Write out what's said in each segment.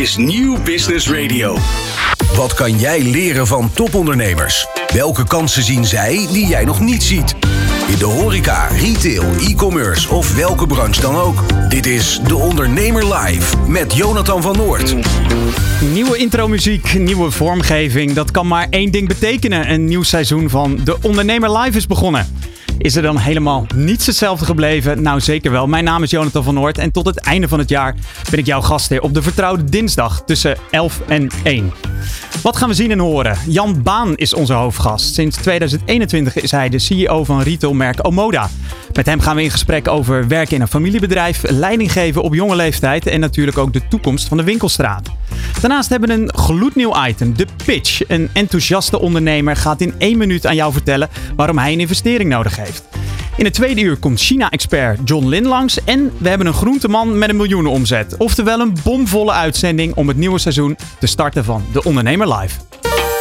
is Nieuw Business Radio. Wat kan jij leren van topondernemers? Welke kansen zien zij die jij nog niet ziet? In de horeca, retail, e-commerce of welke branche dan ook. Dit is De Ondernemer Live met Jonathan van Noord. Nieuwe intromuziek, nieuwe vormgeving. Dat kan maar één ding betekenen. Een nieuw seizoen van De Ondernemer Live is begonnen. Is er dan helemaal niets hetzelfde gebleven? Nou, zeker wel. Mijn naam is Jonathan van Noord en tot het einde van het jaar ben ik jouw gastheer op de vertrouwde dinsdag tussen 11 en 1. Wat gaan we zien en horen? Jan Baan is onze hoofdgast. Sinds 2021 is hij de CEO van retailmerk Omoda. Met hem gaan we in gesprek over werken in een familiebedrijf, leiding geven op jonge leeftijd en natuurlijk ook de toekomst van de winkelstraat. Daarnaast hebben we een gloednieuw item, de pitch. Een enthousiaste ondernemer gaat in één minuut aan jou vertellen waarom hij een investering nodig heeft. In het tweede uur komt China-expert John Lin langs. En we hebben een groenteman met een miljoenenomzet. Oftewel een bomvolle uitzending om het nieuwe seizoen te starten van De Ondernemer Live.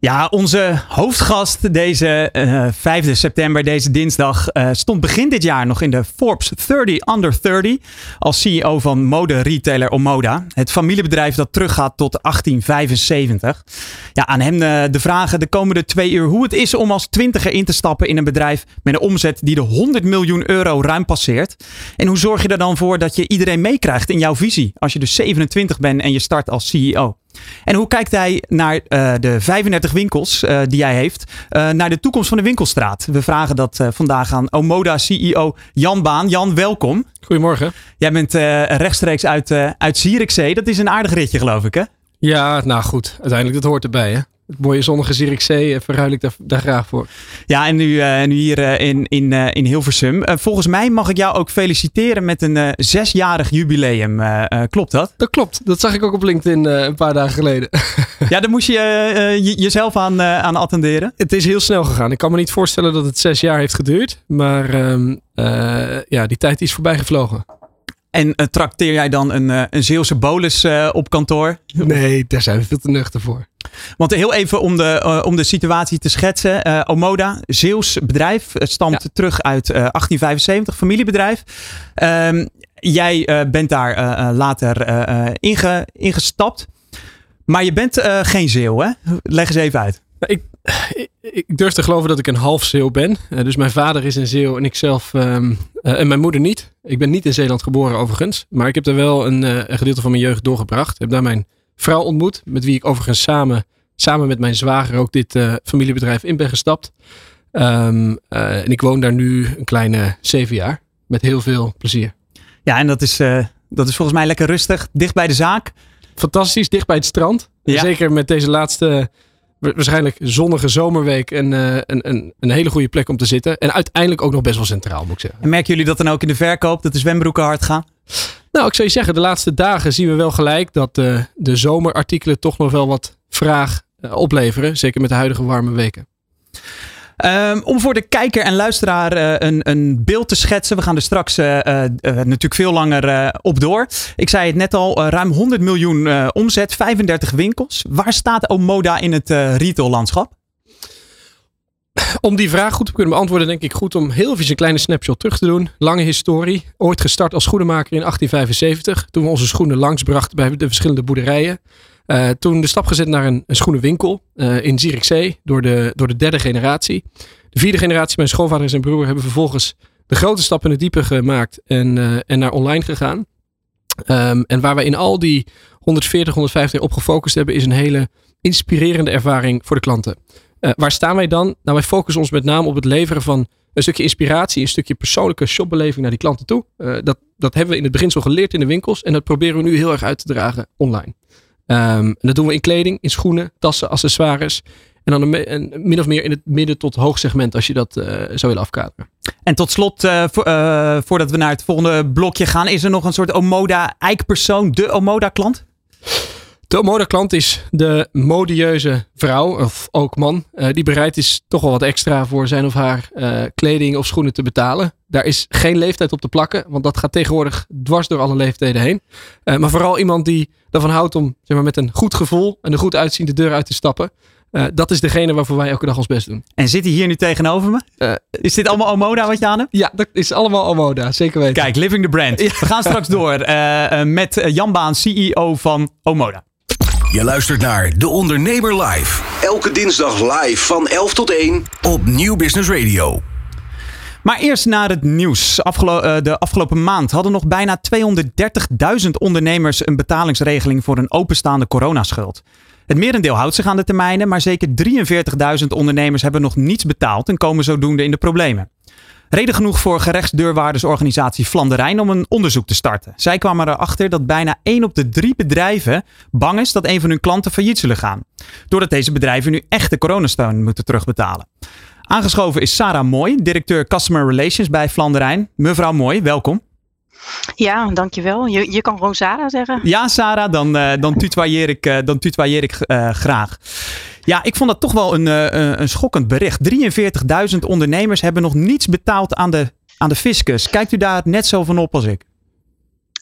Ja, onze hoofdgast deze uh, 5 september, deze dinsdag, uh, stond begin dit jaar nog in de Forbes 30 Under 30 als CEO van mode-retailer Omoda. Het familiebedrijf dat teruggaat tot 1875. Ja, aan hem uh, de vragen de komende twee uur hoe het is om als twintiger in te stappen in een bedrijf met een omzet die de 100 miljoen euro ruim passeert. En hoe zorg je er dan voor dat je iedereen meekrijgt in jouw visie als je dus 27 bent en je start als CEO? En hoe kijkt hij naar uh, de 35 winkels uh, die hij heeft, uh, naar de toekomst van de winkelstraat? We vragen dat vandaag aan Omoda CEO Jan Baan. Jan, welkom. Goedemorgen. Jij bent rechtstreeks uit, uit Zierikzee. Dat is een aardig ritje, geloof ik, hè? Ja, nou goed. Uiteindelijk, dat hoort erbij, hè? Het mooie zonnige Zierikzee verruil ik daar, daar, graag voor. Ja, en nu, uh, nu hier uh, in, in, uh, in Hilversum. volgens mij mag ik jou ook feliciteren met een zesjarig jubileum. klopt dat? Dat klopt. Dat zag ik ook op LinkedIn een paar dagen geleden. ja, daar moest je jezelf aan, aan attenderen? Het is heel snel gegaan. Ik kan me niet voorstellen dat het zes jaar heeft geduurd. Maar um, ja, die tijd is voorbij gevlogen. En uh, trakteer jij dan een, uh, een Zeeuwse bolus uh, op kantoor? Nee, daar zijn we veel te nuchter voor. Want heel even om de, om de situatie te schetsen. Omoda, Zeeuws bedrijf, stamt ja. terug uit 1875, familiebedrijf. Um, jij bent daar later inge, ingestapt. Maar je bent geen Zeeuw, hè? Leg eens even uit. Ik, ik durf te geloven dat ik een half Zeeuw ben. Uh, dus mijn vader is een Zeeuw en ik zelf um, uh, en mijn moeder niet. Ik ben niet in Zeeland geboren overigens. Maar ik heb daar wel een, uh, een gedeelte van mijn jeugd doorgebracht. Ik heb daar mijn vrouw ontmoet. Met wie ik overigens samen, samen met mijn zwager ook dit familiebedrijf in ben gestapt. Um, en ik woon daar nu een kleine zeven jaar. Met heel veel plezier. Ja, en dat is, dat is volgens mij lekker rustig. Dicht bij de zaak. Fantastisch, dicht bij het strand. Ja. Zeker met deze laatste waarschijnlijk zonnige zomerweek een, een, een, een, hele goede plek om te zitten. En uiteindelijk ook nog best wel centraal, moet ik zeggen. En merken jullie dat dan ook in de verkoop, dat de zwembroeken hard gaan? Nou, ik zou je zeggen, de laatste dagen zien we wel gelijk dat de, de zomerartikelen toch nog wel wat vraag opleveren. Zeker met de huidige warme weken. Um, om voor de kijker en luisteraar uh, een, een, beeld te schetsen. We gaan er straks uh, uh, natuurlijk veel langer op door. Ik zei het net al, ruim 100 miljoen omzet, 35 winkels. Waar staat Omoda in het retaillandschap? Om die vraag goed te kunnen beantwoorden, denk ik goed om heel even een kleine snapshot terug te doen. Lange historie. Ooit gestart als schoenenmaker in 1875. Toen we onze schoenen langsbrachten bij de verschillende boerderijen. Uh, toen de stap gezet naar een, schoenenwinkel uh, in Zierikzee door de, door de derde generatie. De vierde generatie, mijn schoonvader en zijn broer, hebben vervolgens de grote stap in het diepe gemaakt en, uh, en naar online gegaan. Um, en waar we in al die 140, 150 op gefocust hebben, is een hele inspirerende ervaring voor de klanten. waar staan wij dan? Nou, wij focussen ons met name op het leveren van een stukje inspiratie, een stukje persoonlijke shopbeleving naar die klanten toe. dat, dat hebben we in het begin zo geleerd in de winkels en dat proberen we nu heel erg uit te dragen online. Um, dat doen we in kleding, in schoenen, tassen, accessoires. En dan een, min of meer in het midden tot hoog segment als je dat uh, zou willen afkaderen. En tot slot, vo uh, voordat we naar het volgende blokje gaan, is er nog een soort Omoda eikpersoon, de Omoda klant? De Omoda-klant is de modieuze vrouw, of ook man, die bereid is toch wel wat extra voor zijn of haar kleding of schoenen te betalen. Daar is geen leeftijd op te plakken, want dat gaat tegenwoordig dwars door alle leeftijden heen. maar vooral iemand die ervan houdt om zeg maar, met een goed gevoel en een goed uitziende deur uit te stappen. Dat is degene waarvoor wij elke dag ons best doen. En zit hij hier nu tegenover me? Is dit allemaal Omoda wat je aan hebt? Ja, dat is allemaal Omoda, zeker weten. Kijk, living the brand. We gaan straks door met Jan Baan, CEO van Omoda. Je luistert naar De Ondernemer Live. Elke dinsdag live van 11 tot 1 op Nieuw Business Radio. Maar eerst naar het nieuws. Afgelo de afgelopen maand hadden nog bijna 230.000 ondernemers een betalingsregeling voor een openstaande coronaschuld. Het merendeel houdt zich aan de termijnen, maar zeker 43.000 ondernemers hebben nog niets betaald en komen zodoende in de problemen. Reden genoeg voor gerechtsdeurwaardersorganisatie Flanderijn om een onderzoek te starten. Zij kwamen erachter dat bijna 1 op de 3 bedrijven bang is dat een van hun klanten failliet zullen gaan. Doordat deze bedrijven nu echt de moeten terugbetalen. Aangeschoven is Sarah Mooi, directeur Customer Relations bij Flanderijn. Mevrouw Mooi, welkom. Ja, dankjewel. Je, je kan gewoon Sarah zeggen. Ja, Sarah, dan, uh, dan tutoieer ik, uh, dan tutoieer ik uh, graag. Ja, ik vond dat toch wel een, een schokkend bericht. 43.000 ondernemers hebben nog niets betaald aan de, aan de fiscus. Kijkt u daar net zo van op als ik?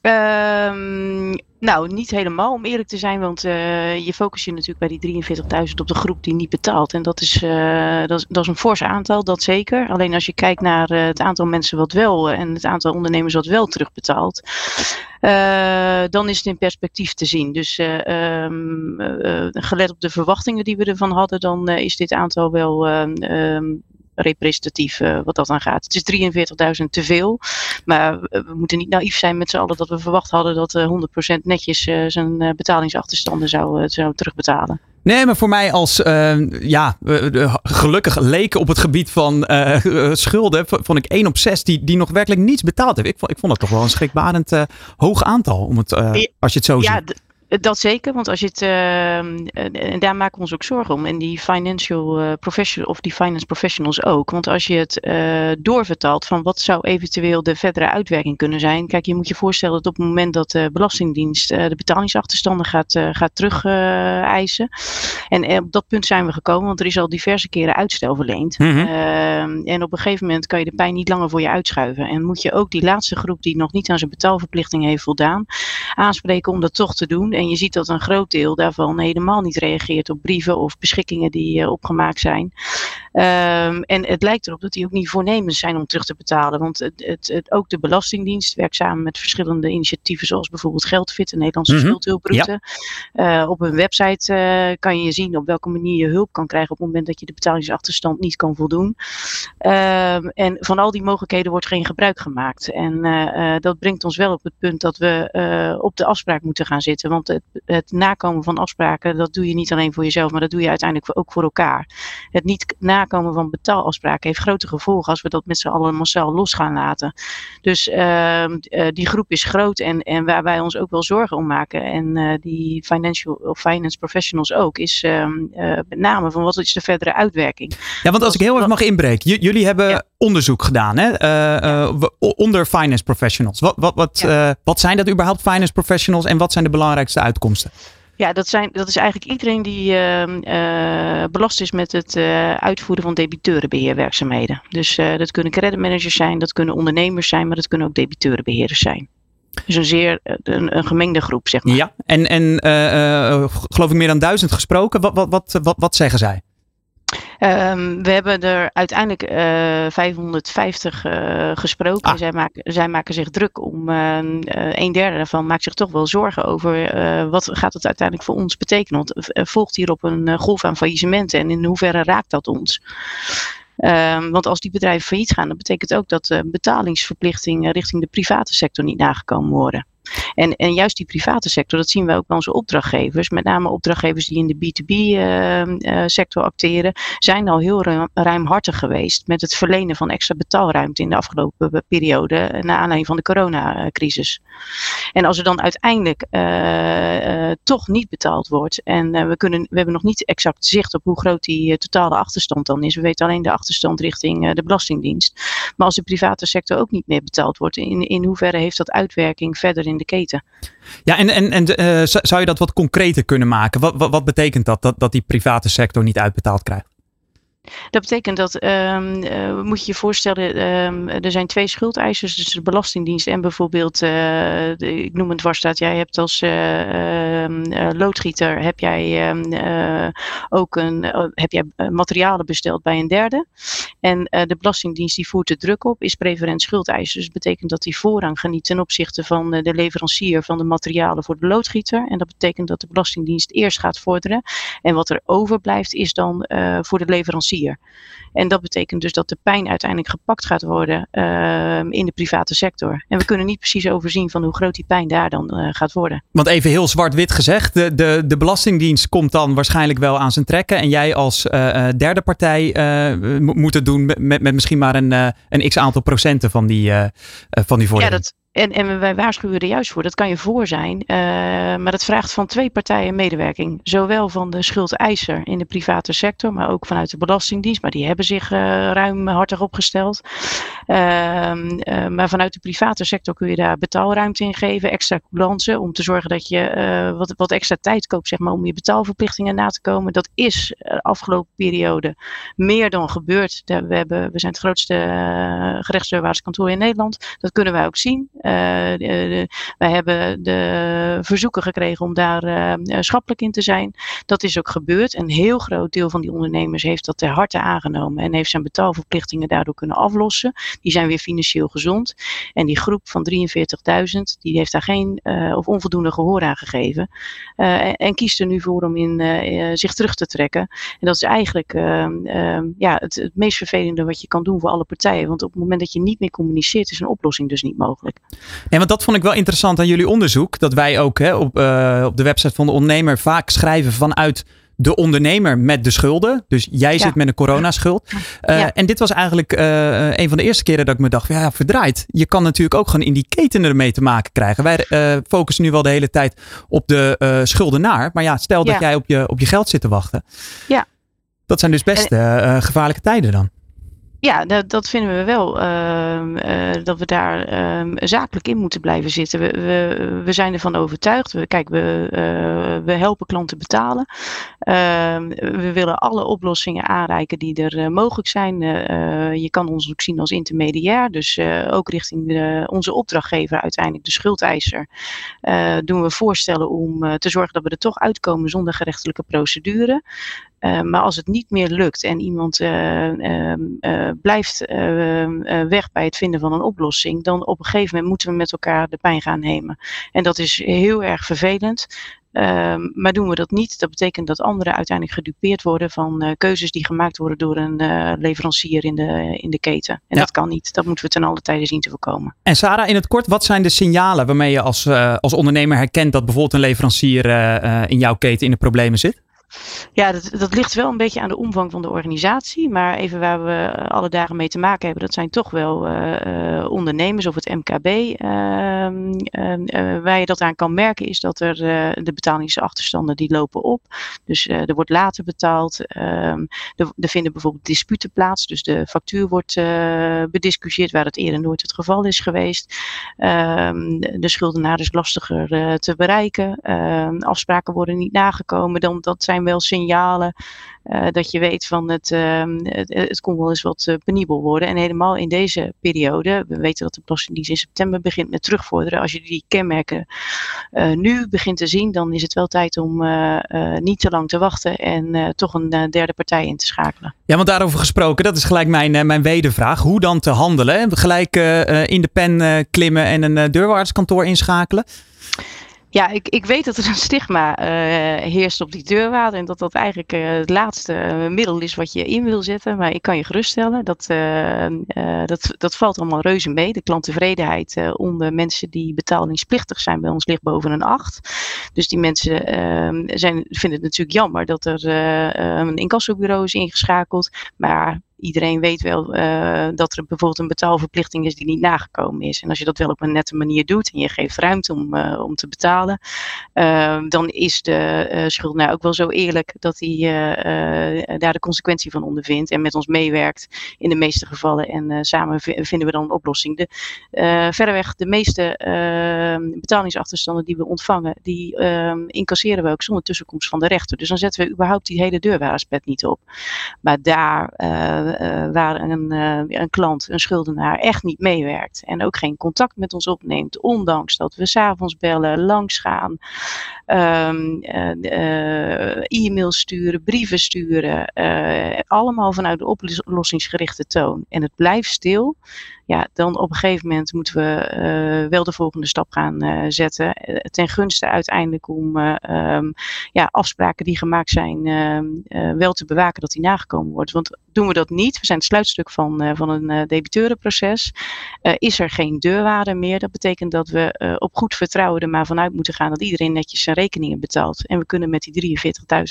Um, nou, niet helemaal om eerlijk te zijn, want uh, je focust je natuurlijk bij die 43.000 op de groep die niet betaalt. En dat is, uh, dat, is, een fors aantal, dat zeker. Alleen als je kijkt naar uh, het aantal mensen wat wel en het aantal ondernemers wat wel terugbetaalt, dan is het in perspectief te zien. Dus um, gelet op de verwachtingen die we ervan hadden, dan is dit aantal wel um, representatief uh, wat dat aan gaat. Het is 43.000 te veel. Maar we moeten niet naïef zijn met z'n allen dat we verwacht hadden dat uh, 100% netjes uh, zijn betalingsachterstanden zou, zou terugbetalen. Nee, maar voor mij als ja, gelukkig leek op het gebied van schulden, vond ik 1 op 6 die, die nog werkelijk niets betaald heeft. Ik vond, ik vond dat toch wel een schrikbarend hoog aantal, om het, als je het zo ja, ziet. Dat zeker, want als je het, uh, en daar maken we ons ook zorgen om. En die financial uh, professional of die finance professionals ook. Want als je het doorvertaalt van wat zou eventueel de verdere uitwerking kunnen zijn. Kijk, je moet je voorstellen dat op het moment dat de Belastingdienst de betalingsachterstanden gaat, gaat terug eisen. En op dat punt zijn we gekomen, want er is al diverse keren uitstel verleend. Mm -hmm. en op een gegeven moment kan je de pijn niet langer voor je uitschuiven. En moet je ook die laatste groep die nog niet aan zijn betaalverplichting heeft voldaan, aanspreken om dat toch te doen. En je ziet dat een groot deel daarvan helemaal niet reageert op brieven of beschikkingen die uh, opgemaakt zijn. Um, en het lijkt erop dat die ook niet voornemens zijn om terug te betalen. Want het, het, het, ook de Belastingdienst werkt samen met verschillende initiatieven, zoals bijvoorbeeld Geldfit, de Nederlandse mm -hmm. schuldhulproute. Ja. Uh, op hun website uh, kan je zien op welke manier je hulp kan krijgen op het moment dat je de betalingsachterstand niet kan voldoen. Um, en van al die mogelijkheden wordt geen gebruik gemaakt. En dat brengt ons wel op het punt dat we op de afspraak moeten gaan zitten. Want het, het, nakomen van afspraken, dat doe je niet alleen voor jezelf, maar dat doe je uiteindelijk ook voor elkaar. Het niet nakomen van betaalafspraken heeft grote gevolgen als we dat met z'n allen massaal los gaan laten. Dus uh, die groep is groot en, en waar wij ons ook wel zorgen om maken, en uh, die financial of finance professionals ook, is uh, met name van wat is de verdere uitwerking. Ja, want als ik heel erg mag inbreken, jullie hebben ja. onderzoek gedaan hè? Onder finance professionals. Wat, wat, wat, ja. wat zijn dat überhaupt, finance professionals, en wat zijn de belangrijkste uitkomsten? Ja, dat, zijn, dat is eigenlijk iedereen die uh, uh, belast is met het uh, uitvoeren van debiteurenbeheerwerkzaamheden. Dus dat kunnen creditmanagers zijn, dat kunnen ondernemers zijn, maar dat kunnen ook debiteurenbeheerders zijn. Dus een zeer een, een gemengde groep, zeg maar. Ja, en, en geloof ik meer dan duizend gesproken. Wat, wat, wat, wat, wat zeggen zij? Um, we hebben er uiteindelijk uh, 550 uh, gesproken. Ah. Zij, maken, zij maken zich druk om uh, een derde daarvan maakt zich toch wel zorgen over wat gaat het uiteindelijk voor ons betekenen. Want volgt hierop een golf aan faillissementen en in hoeverre raakt dat ons? Um, want als die bedrijven failliet gaan, dan betekent ook dat de betalingsverplichtingen richting de private sector niet nagekomen worden. En, en juist die private sector, dat zien we ook bij onze opdrachtgevers, met name opdrachtgevers die in de B2B-sector uh, uh, acteren, zijn al heel ruim, ruimhartig geweest met het verlenen van extra betaalruimte in de afgelopen periode, naar aanleiding van de coronacrisis. En als er dan uiteindelijk toch niet betaald wordt, en we, kunnen, we hebben nog niet exact zicht op hoe groot die totale achterstand dan is, we weten alleen de achterstand richting de Belastingdienst, maar als de private sector ook niet meer betaald wordt, in, in hoeverre heeft dat uitwerking verder in de keten. Ja, en, en, en uh, zou je dat wat concreter kunnen maken? Wat, wat, wat betekent dat, dat, dat die private sector niet uitbetaald krijgt? Dat betekent dat, um, moet je je voorstellen, um, er zijn twee schuldeisers, dus de Belastingdienst en bijvoorbeeld, de, ik noem het dwarsstaat, jij hebt als uh, loodgieter, heb jij ook een, heb jij materialen besteld bij een derde. En de Belastingdienst die voert de druk op, is preferent schuldeiser. Dus dat betekent dat die voorrang geniet ten opzichte van de leverancier van de materialen voor de loodgieter. En dat betekent dat de Belastingdienst eerst gaat vorderen. En wat er overblijft is dan voor de leverancier. En dat betekent dus dat de pijn uiteindelijk gepakt gaat worden uh, in de private sector. En we kunnen niet precies overzien van hoe groot die pijn daar dan uh, gaat worden. Want even heel zwart-wit gezegd, de, de, de Belastingdienst komt dan waarschijnlijk wel aan zijn trekken. En jij als uh, derde partij moet het doen met, met misschien maar een, een x aantal procenten van die, van die vordering. Ja, dat, en, en wij waarschuwen er juist voor, dat kan je voor zijn. Uh, maar dat vraagt van twee partijen medewerking. Zowel van de schuldeiser in de private sector, maar ook vanuit de Belastingdienst. Maar die hebben zich uh, ruim hartig opgesteld. Uh, maar vanuit de private sector kun je daar betaalruimte in geven, extra coulance, om te zorgen dat je wat, wat extra tijd koopt zeg maar, om je betaalverplichtingen na te komen. Dat is de afgelopen periode meer dan gebeurd. We, hebben, we zijn het grootste gerechtsdeurwaartskantoor in Nederland. Dat kunnen wij ook zien. Uh, wij hebben de verzoeken gekregen om daar uh, schappelijk in te zijn. Dat is ook gebeurd. Een heel groot deel van die ondernemers heeft dat ter harte aangenomen en heeft zijn betaalverplichtingen daardoor kunnen aflossen. Die zijn weer financieel gezond. En die groep van 43.000, die heeft daar geen of onvoldoende gehoor aan gegeven. En, en, kiest er nu voor om in, zich terug te trekken. En dat is eigenlijk ehm, ja, het, het meest vervelende wat je kan doen voor alle partijen. Want op het moment dat je niet meer communiceert, is een oplossing dus niet mogelijk. Nee, want dat vond ik wel interessant aan jullie onderzoek. Dat wij ook hè, op, uh, op de website van de ondernemer vaak schrijven vanuit de ondernemer met de schulden. Dus jij zit met een coronaschuld. Uh, ja. En dit was eigenlijk uh, een van de eerste keren dat ik me dacht, ja, verdraaid. Je kan natuurlijk ook gewoon in die keten ermee te maken krijgen. Wij uh, focussen nu wel de hele tijd op de schuldenaar. Maar ja, stel dat jij op je, op je geld zit te wachten. Ja. Dat zijn dus best gevaarlijke tijden dan. Ja, dat, vinden we wel. Uh, uh, dat we daar uh, zakelijk in moeten blijven zitten. We, we, we zijn ervan overtuigd. Kijk, we, uh, we helpen klanten betalen. Ehm, we willen alle oplossingen aanreiken die er uh, mogelijk zijn. Je kan ons ook zien als intermediair. Dus ook richting de, onze opdrachtgever, uiteindelijk de schuldeiser, doen we voorstellen om te zorgen dat we er toch uitkomen zonder gerechtelijke procedure. Maar als het niet meer lukt en iemand blijft weg bij het vinden van een oplossing, dan op een gegeven moment moeten we met elkaar de pijn gaan nemen. En dat is heel erg vervelend. Ehm, maar doen we dat niet, dat betekent dat anderen uiteindelijk gedupeerd worden van keuzes die gemaakt worden door een leverancier in de, in de keten. En ja. dat kan niet. Dat moeten we ten alle tijde zien te voorkomen. En Sarah, in het kort, wat zijn de signalen waarmee je als, als ondernemer herkent dat bijvoorbeeld een leverancier in jouw keten in de problemen zit? Ja, dat, dat ligt wel een beetje aan de omvang van de organisatie. Maar even waar we alle dagen mee te maken hebben, dat zijn toch wel uh, ondernemers of het MKB. Ehm, ehm, waar je dat aan kan merken is dat er de betalingsachterstanden die lopen op. Dus er wordt later betaald. Ehm, er, er, vinden bijvoorbeeld disputen plaats. Dus de factuur wordt bediscussieerd waar het eerder nooit het geval is geweest. de schuldenaar is lastiger te bereiken. afspraken worden niet nagekomen. Dan, dat zijn wel signalen uh, dat je weet van het, uh, het, het, kon wel eens wat uh, penibel worden. En helemaal in deze periode, we weten dat de Belastingdienst in september begint met terugvorderen. Als je die kenmerken eh, nu begint te zien, dan is het wel tijd om niet te lang te wachten en toch een derde partij in te schakelen. Ja, want daarover gesproken, dat is gelijk mijn, mijn wedervraag. Hoe dan te handelen? Gelijk in de pen klimmen en een deurwaartskantoor inschakelen? Ja, ik, ik weet dat er een stigma uh, heerst op die deurwaarde en dat dat eigenlijk uh, het laatste uh, middel is wat je in wil zetten. Maar ik kan je geruststellen, dat, dat, dat valt allemaal reuze mee. De klanttevredenheid onder mensen die betalingsplichtig zijn bij ons ligt boven een 8. Dus die mensen ehm, zijn, vinden het natuurlijk jammer dat er een incassobureau is ingeschakeld. Maar iedereen weet wel dat er bijvoorbeeld een betaalverplichting is die niet nagekomen is. En als je dat wel op een nette manier doet en je geeft ruimte om, om te betalen, dan is de schuldnaar ook wel zo eerlijk dat hij daar de consequentie van ondervindt en met ons meewerkt in de meeste gevallen. En samen vinden we dan een oplossing. De, verreweg de meeste betalingsachterstanden die we ontvangen, die ehm, incasseren we ook zonder tussenkomst van de rechter. Dus dan zetten we überhaupt die hele deurwaarderspet niet op. Maar daar waar een, uh, een klant, een schuldenaar, echt niet meewerkt en ook geen contact met ons opneemt, ondanks dat we s'avonds bellen, langs gaan, um, e-mails sturen, brieven sturen, allemaal vanuit de oplossingsgerichte toon. En het blijft stil ja, dan op een gegeven moment moeten we uh, wel de volgende stap gaan uh, zetten. Uh, ten gunste uiteindelijk om um, ja, afspraken die gemaakt zijn ehm, wel te bewaken dat die nagekomen wordt. Want doen we dat niet, we zijn het sluitstuk van, van een debiteurenproces, is er geen deurwaarde meer. Dat betekent dat we op goed vertrouwen er maar vanuit moeten gaan dat iedereen netjes zijn rekeningen betaalt. En we kunnen met die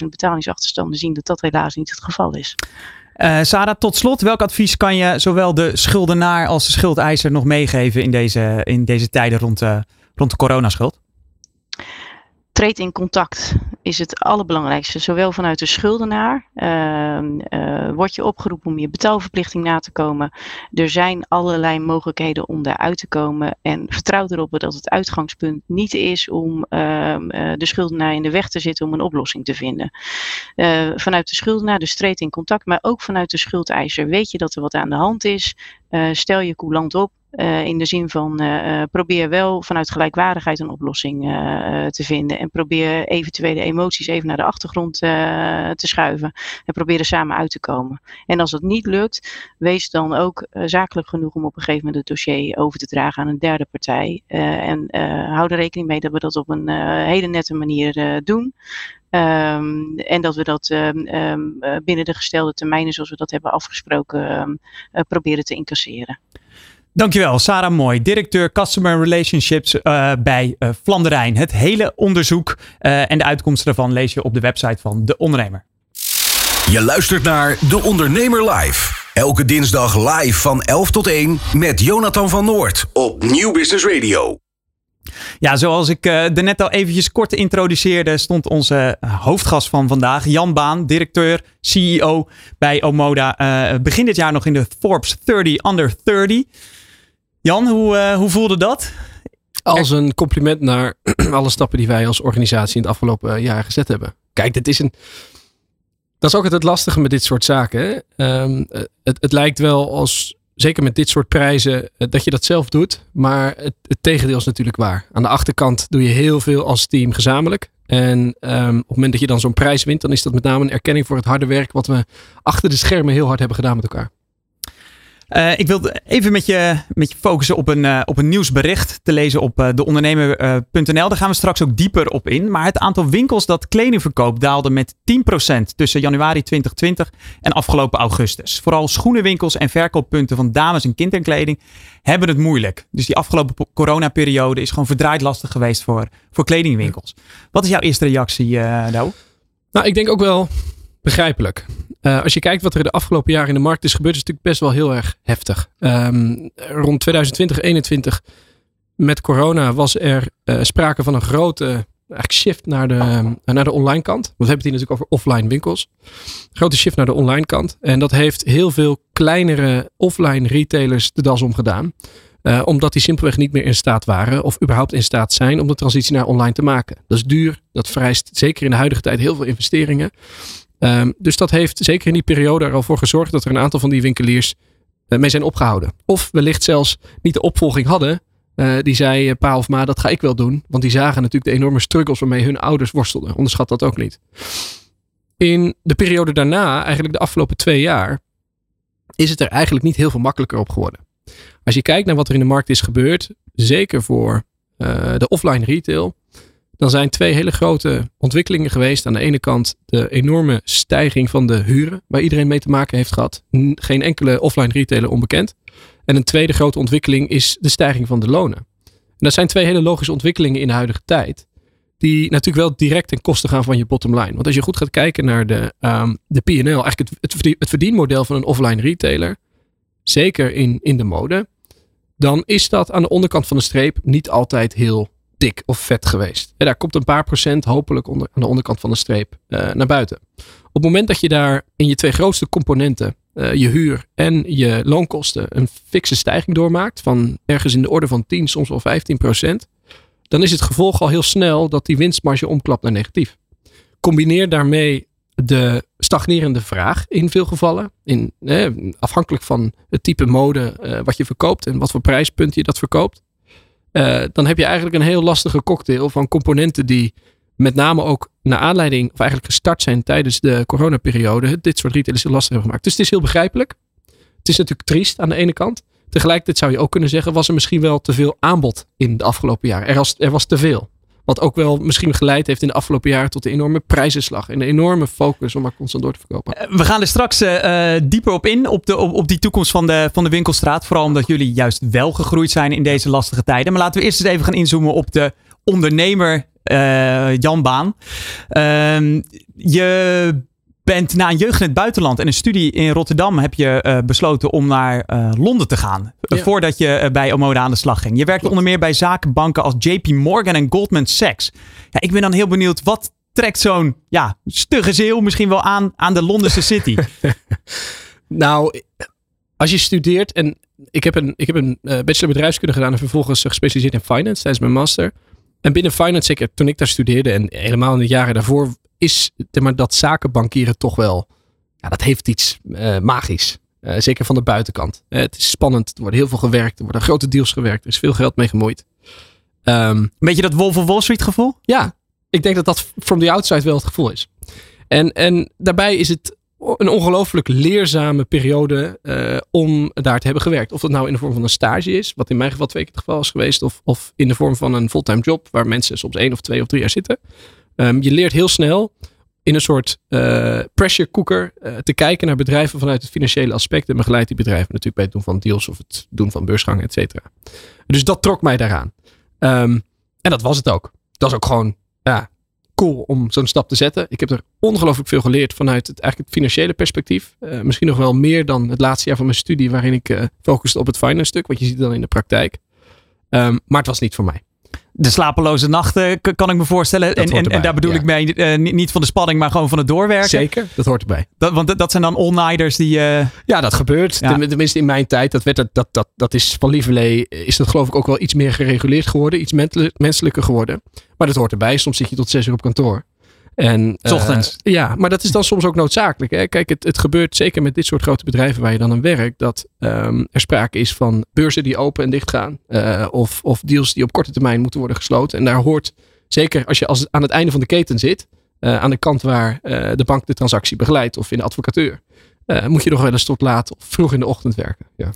43.000 betalingsachterstanden zien dat dat helaas niet het geval is. Uh, Sarah, tot slot, welk advies kan je zowel de schuldenaar als de schuldeiser nog meegeven in deze, in deze tijden rond, uh, rond de coronaschuld? Treed in contact is het allerbelangrijkste. Zowel vanuit de schuldenaar uh, word je opgeroepen om je betaalverplichting na te komen. Er zijn allerlei mogelijkheden om daaruit te komen. En vertrouw erop dat het uitgangspunt niet is om uh, de schuldenaar in de weg te zitten om een oplossing te vinden. Uh, vanuit de schuldenaar, dus treed in contact, maar ook vanuit de schuldeiser. Weet je dat er wat aan de hand is? stel je coulant op. Uh, in de zin van uh, probeer wel vanuit gelijkwaardigheid een oplossing te vinden. En probeer eventuele emoties even naar de achtergrond te schuiven. En probeer er samen uit te komen. En als dat niet lukt, wees dan ook zakelijk genoeg om op een gegeven moment het dossier over te dragen aan een derde partij. en hou er rekening mee dat we dat op een hele nette manier doen. Um, en dat we dat um, um, binnen de gestelde termijnen, zoals we dat hebben afgesproken, proberen te incasseren. Dankjewel, Sarah Mooi, directeur Customer Relationships uh, bij uh, Flanderijn. Het hele onderzoek uh, en de uitkomsten daarvan lees je op de website van De Ondernemer. Je luistert naar De Ondernemer Live. Elke dinsdag live van 11 tot 1 met Jonathan van Noord op Nieuw Business Radio. Ja, zoals ik uh, er net al eventjes kort introduceerde, stond onze hoofdgast van vandaag, Jan Baan, directeur, CEO bij Omoda. Uh, begin dit jaar nog in de Forbes 30 Under 30. Jan, hoe, uh, hoe voelde dat? Als een compliment naar alle stappen die wij als organisatie in het afgelopen jaar gezet hebben. Kijk, dit is een. Dat is ook het lastige met dit soort zaken. Um, het, het lijkt wel als, zeker met dit soort prijzen, eh, dat je dat zelf doet. Maar het, het tegendeel is natuurlijk waar. Aan de achterkant doe je heel veel als team gezamenlijk. En um, op het moment dat je dan zo'n prijs wint, dan is dat met name een erkenning voor het harde werk wat we achter de schermen heel hard hebben gedaan met elkaar. Uh, ik wil even met je, met je focussen op een, uh, op een nieuwsbericht te lezen op uh, deondernemer.nl. Daar gaan we straks ook dieper op in. Maar het aantal winkels dat kleding verkoopt daalde met 10% tussen januari 2020 en afgelopen augustus. Vooral schoenenwinkels en verkooppunten van dames- en kinderkleding hebben het moeilijk. Dus die afgelopen coronaperiode is gewoon verdraaid lastig geweest voor, voor kledingwinkels. Wat is jouw eerste reactie? Nou, ik denk ook wel begrijpelijk. Uh, als je kijkt wat er de afgelopen jaren in de markt is gebeurd, is het natuurlijk best wel heel erg heftig. Um, rond 2020, 2021 met corona was er uh, sprake van een grote shift naar de, naar de online kant. Want we hebben het hier natuurlijk over offline winkels. Grote shift naar de online kant. En dat heeft heel veel kleinere offline retailers de das omgedaan. Uh, omdat die simpelweg niet meer in staat waren of überhaupt in staat zijn om de transitie naar online te maken. Dat is duur, dat vereist zeker in de huidige tijd heel veel investeringen. Um, dus dat heeft zeker in die periode er al voor gezorgd dat er een aantal van die winkeliers uh, mee zijn opgehouden. Of wellicht zelfs niet de opvolging hadden. Uh, die zei, uh, pa of ma, dat ga ik wel doen. Want die zagen natuurlijk de enorme struggles waarmee hun ouders worstelden. Onderschat dat ook niet. In de periode daarna, eigenlijk de afgelopen twee jaar, is het er eigenlijk niet heel veel makkelijker op geworden. Als je kijkt naar wat er in de markt is gebeurd, zeker voor de offline retail, dan zijn twee hele grote ontwikkelingen geweest. Aan de ene kant de enorme stijging van de huren, waar iedereen mee te maken heeft gehad. Geen enkele offline retailer onbekend. En een tweede grote ontwikkeling is de stijging van de lonen. En dat zijn twee hele logische ontwikkelingen in de huidige tijd. die natuurlijk wel direct ten koste gaan van je bottom line. Want als je goed gaat kijken naar de, ehm, de P&L, eigenlijk het, het verdienmodel van een offline retailer, zeker in, in de mode, dan is dat aan de onderkant van de streep niet altijd heel dik of vet geweest. En daar komt een paar procent hopelijk onder, aan de onderkant van de streep eh, naar buiten. Op het moment dat je daar in je twee grootste componenten, eh, je huur en je loonkosten, een fikse stijging doormaakt van ergens in de orde van 10, soms wel 15 procent, dan is het gevolg al heel snel dat die winstmarge omklapt naar negatief. Combineer daarmee de stagnerende vraag in veel gevallen. In, afhankelijk van het type mode eh, wat je verkoopt en wat voor prijspunt je dat verkoopt. Eh, dan heb je eigenlijk een heel lastige cocktail van componenten die met name ook naar aanleiding, of eigenlijk gestart zijn tijdens de coronaperiode, dit soort retailers heel lastig hebben gemaakt. Dus het is heel begrijpelijk. Het is natuurlijk triest aan de ene kant. Tegelijkertijd zou je ook kunnen zeggen, was er misschien wel te veel aanbod in de afgelopen jaren. Er was, er was te veel. Wat ook wel misschien geleid heeft in de afgelopen jaren tot de enorme prijzenslag. En de enorme focus om maar constant door te verkopen. We gaan er straks eh, eh, dieper op in, op, de, op, die toekomst van de, van de winkelstraat. Vooral omdat jullie juist wel gegroeid zijn in deze lastige tijden. Maar laten we eerst eens even gaan inzoomen op de ondernemer eh, Jan Baan. Ehm, je bent na een jeugd in het buitenland en een studie in Rotterdam heb je eh, besloten om naar eh, Londen te gaan. Ja. Voordat je eh, bij Omoda aan de slag ging. Je werkte Klopt. onder meer bij zakenbanken als JP Morgan en Goldman Sachs. Ja, ik ben dan heel benieuwd, wat trekt zo'n ja, stugge zeeuw misschien wel aan aan de Londense city? Nou, als je studeert en ik heb een, ik heb een eh, bachelor bedrijfskunde gedaan en vervolgens eh, gespecialiseerd in finance tijdens mijn master. En binnen finance, zeker toen ik daar studeerde en helemaal in de jaren daarvoor, is maar, dat zakenbankieren toch wel, ja, dat heeft iets eh, magisch. Eh, zeker van de buitenkant. Eh, het is spannend, er wordt heel veel gewerkt, er worden grote deals gewerkt, er is veel geld mee gemoeid. Een beetje dat Wolf of Wall Street gevoel? ja, ik denk dat dat from the outside wel het gevoel is. En, en daarbij is het een ongelooflijk leerzame periode om daar te hebben gewerkt. Of dat nou in de vorm van een stage is, wat in mijn geval twee keer het geval is geweest, of, of in de vorm van een fulltime job, waar mensen soms één of twee of drie jaar zitten. Ehm, je leert heel snel in een soort eh, pressure cooker eh, te kijken naar bedrijven vanuit het financiële aspect. En begeleid die bedrijven natuurlijk bij het doen van deals of het doen van beursgangen, et cetera. Dus dat trok mij daaraan. Ehm, en dat was het ook. Dat is ook gewoon ja, cool om zo'n stap te zetten. Ik heb er ongelooflijk veel geleerd vanuit het, eigenlijk het financiële perspectief. Eh, misschien nog wel meer dan het laatste jaar van mijn studie, waarin ik focuste op het finance stuk. Wat je ziet dan in de praktijk. Ehm, maar het was niet voor mij. De slapeloze nachten kan ik me voorstellen. Dat En, en, daar bedoel ja. ik mee eh, niet, van de spanning, maar gewoon van het doorwerken. Zeker, dat hoort erbij. Dat, want dat- zijn dan all-nighters die... eh, Ja, dat gebeurt. Ja. Tenminste in mijn tijd. Dat, werd, dat, dat, dat, dat is van lieverlee is dat geloof ik ook wel iets meer gereguleerd geworden. Iets menselijker geworden. Maar dat hoort erbij. Soms zit je tot zes uur op kantoor. En, ochtends. eh, ja, maar dat is dan soms ook noodzakelijk. Hè? Kijk, het, het gebeurt zeker met dit soort grote bedrijven waar je dan aan werkt. Dat ehm, er sprake is van beurzen die open en dicht gaan. eh, of, of deals die op korte termijn moeten worden gesloten. En daar hoort, zeker als je als aan het einde van de keten zit. eh, aan de kant waar de bank de transactie begeleidt. Of in de advocatuur. moet je nog wel eens tot laat of vroeg in de ochtend werken. Ja.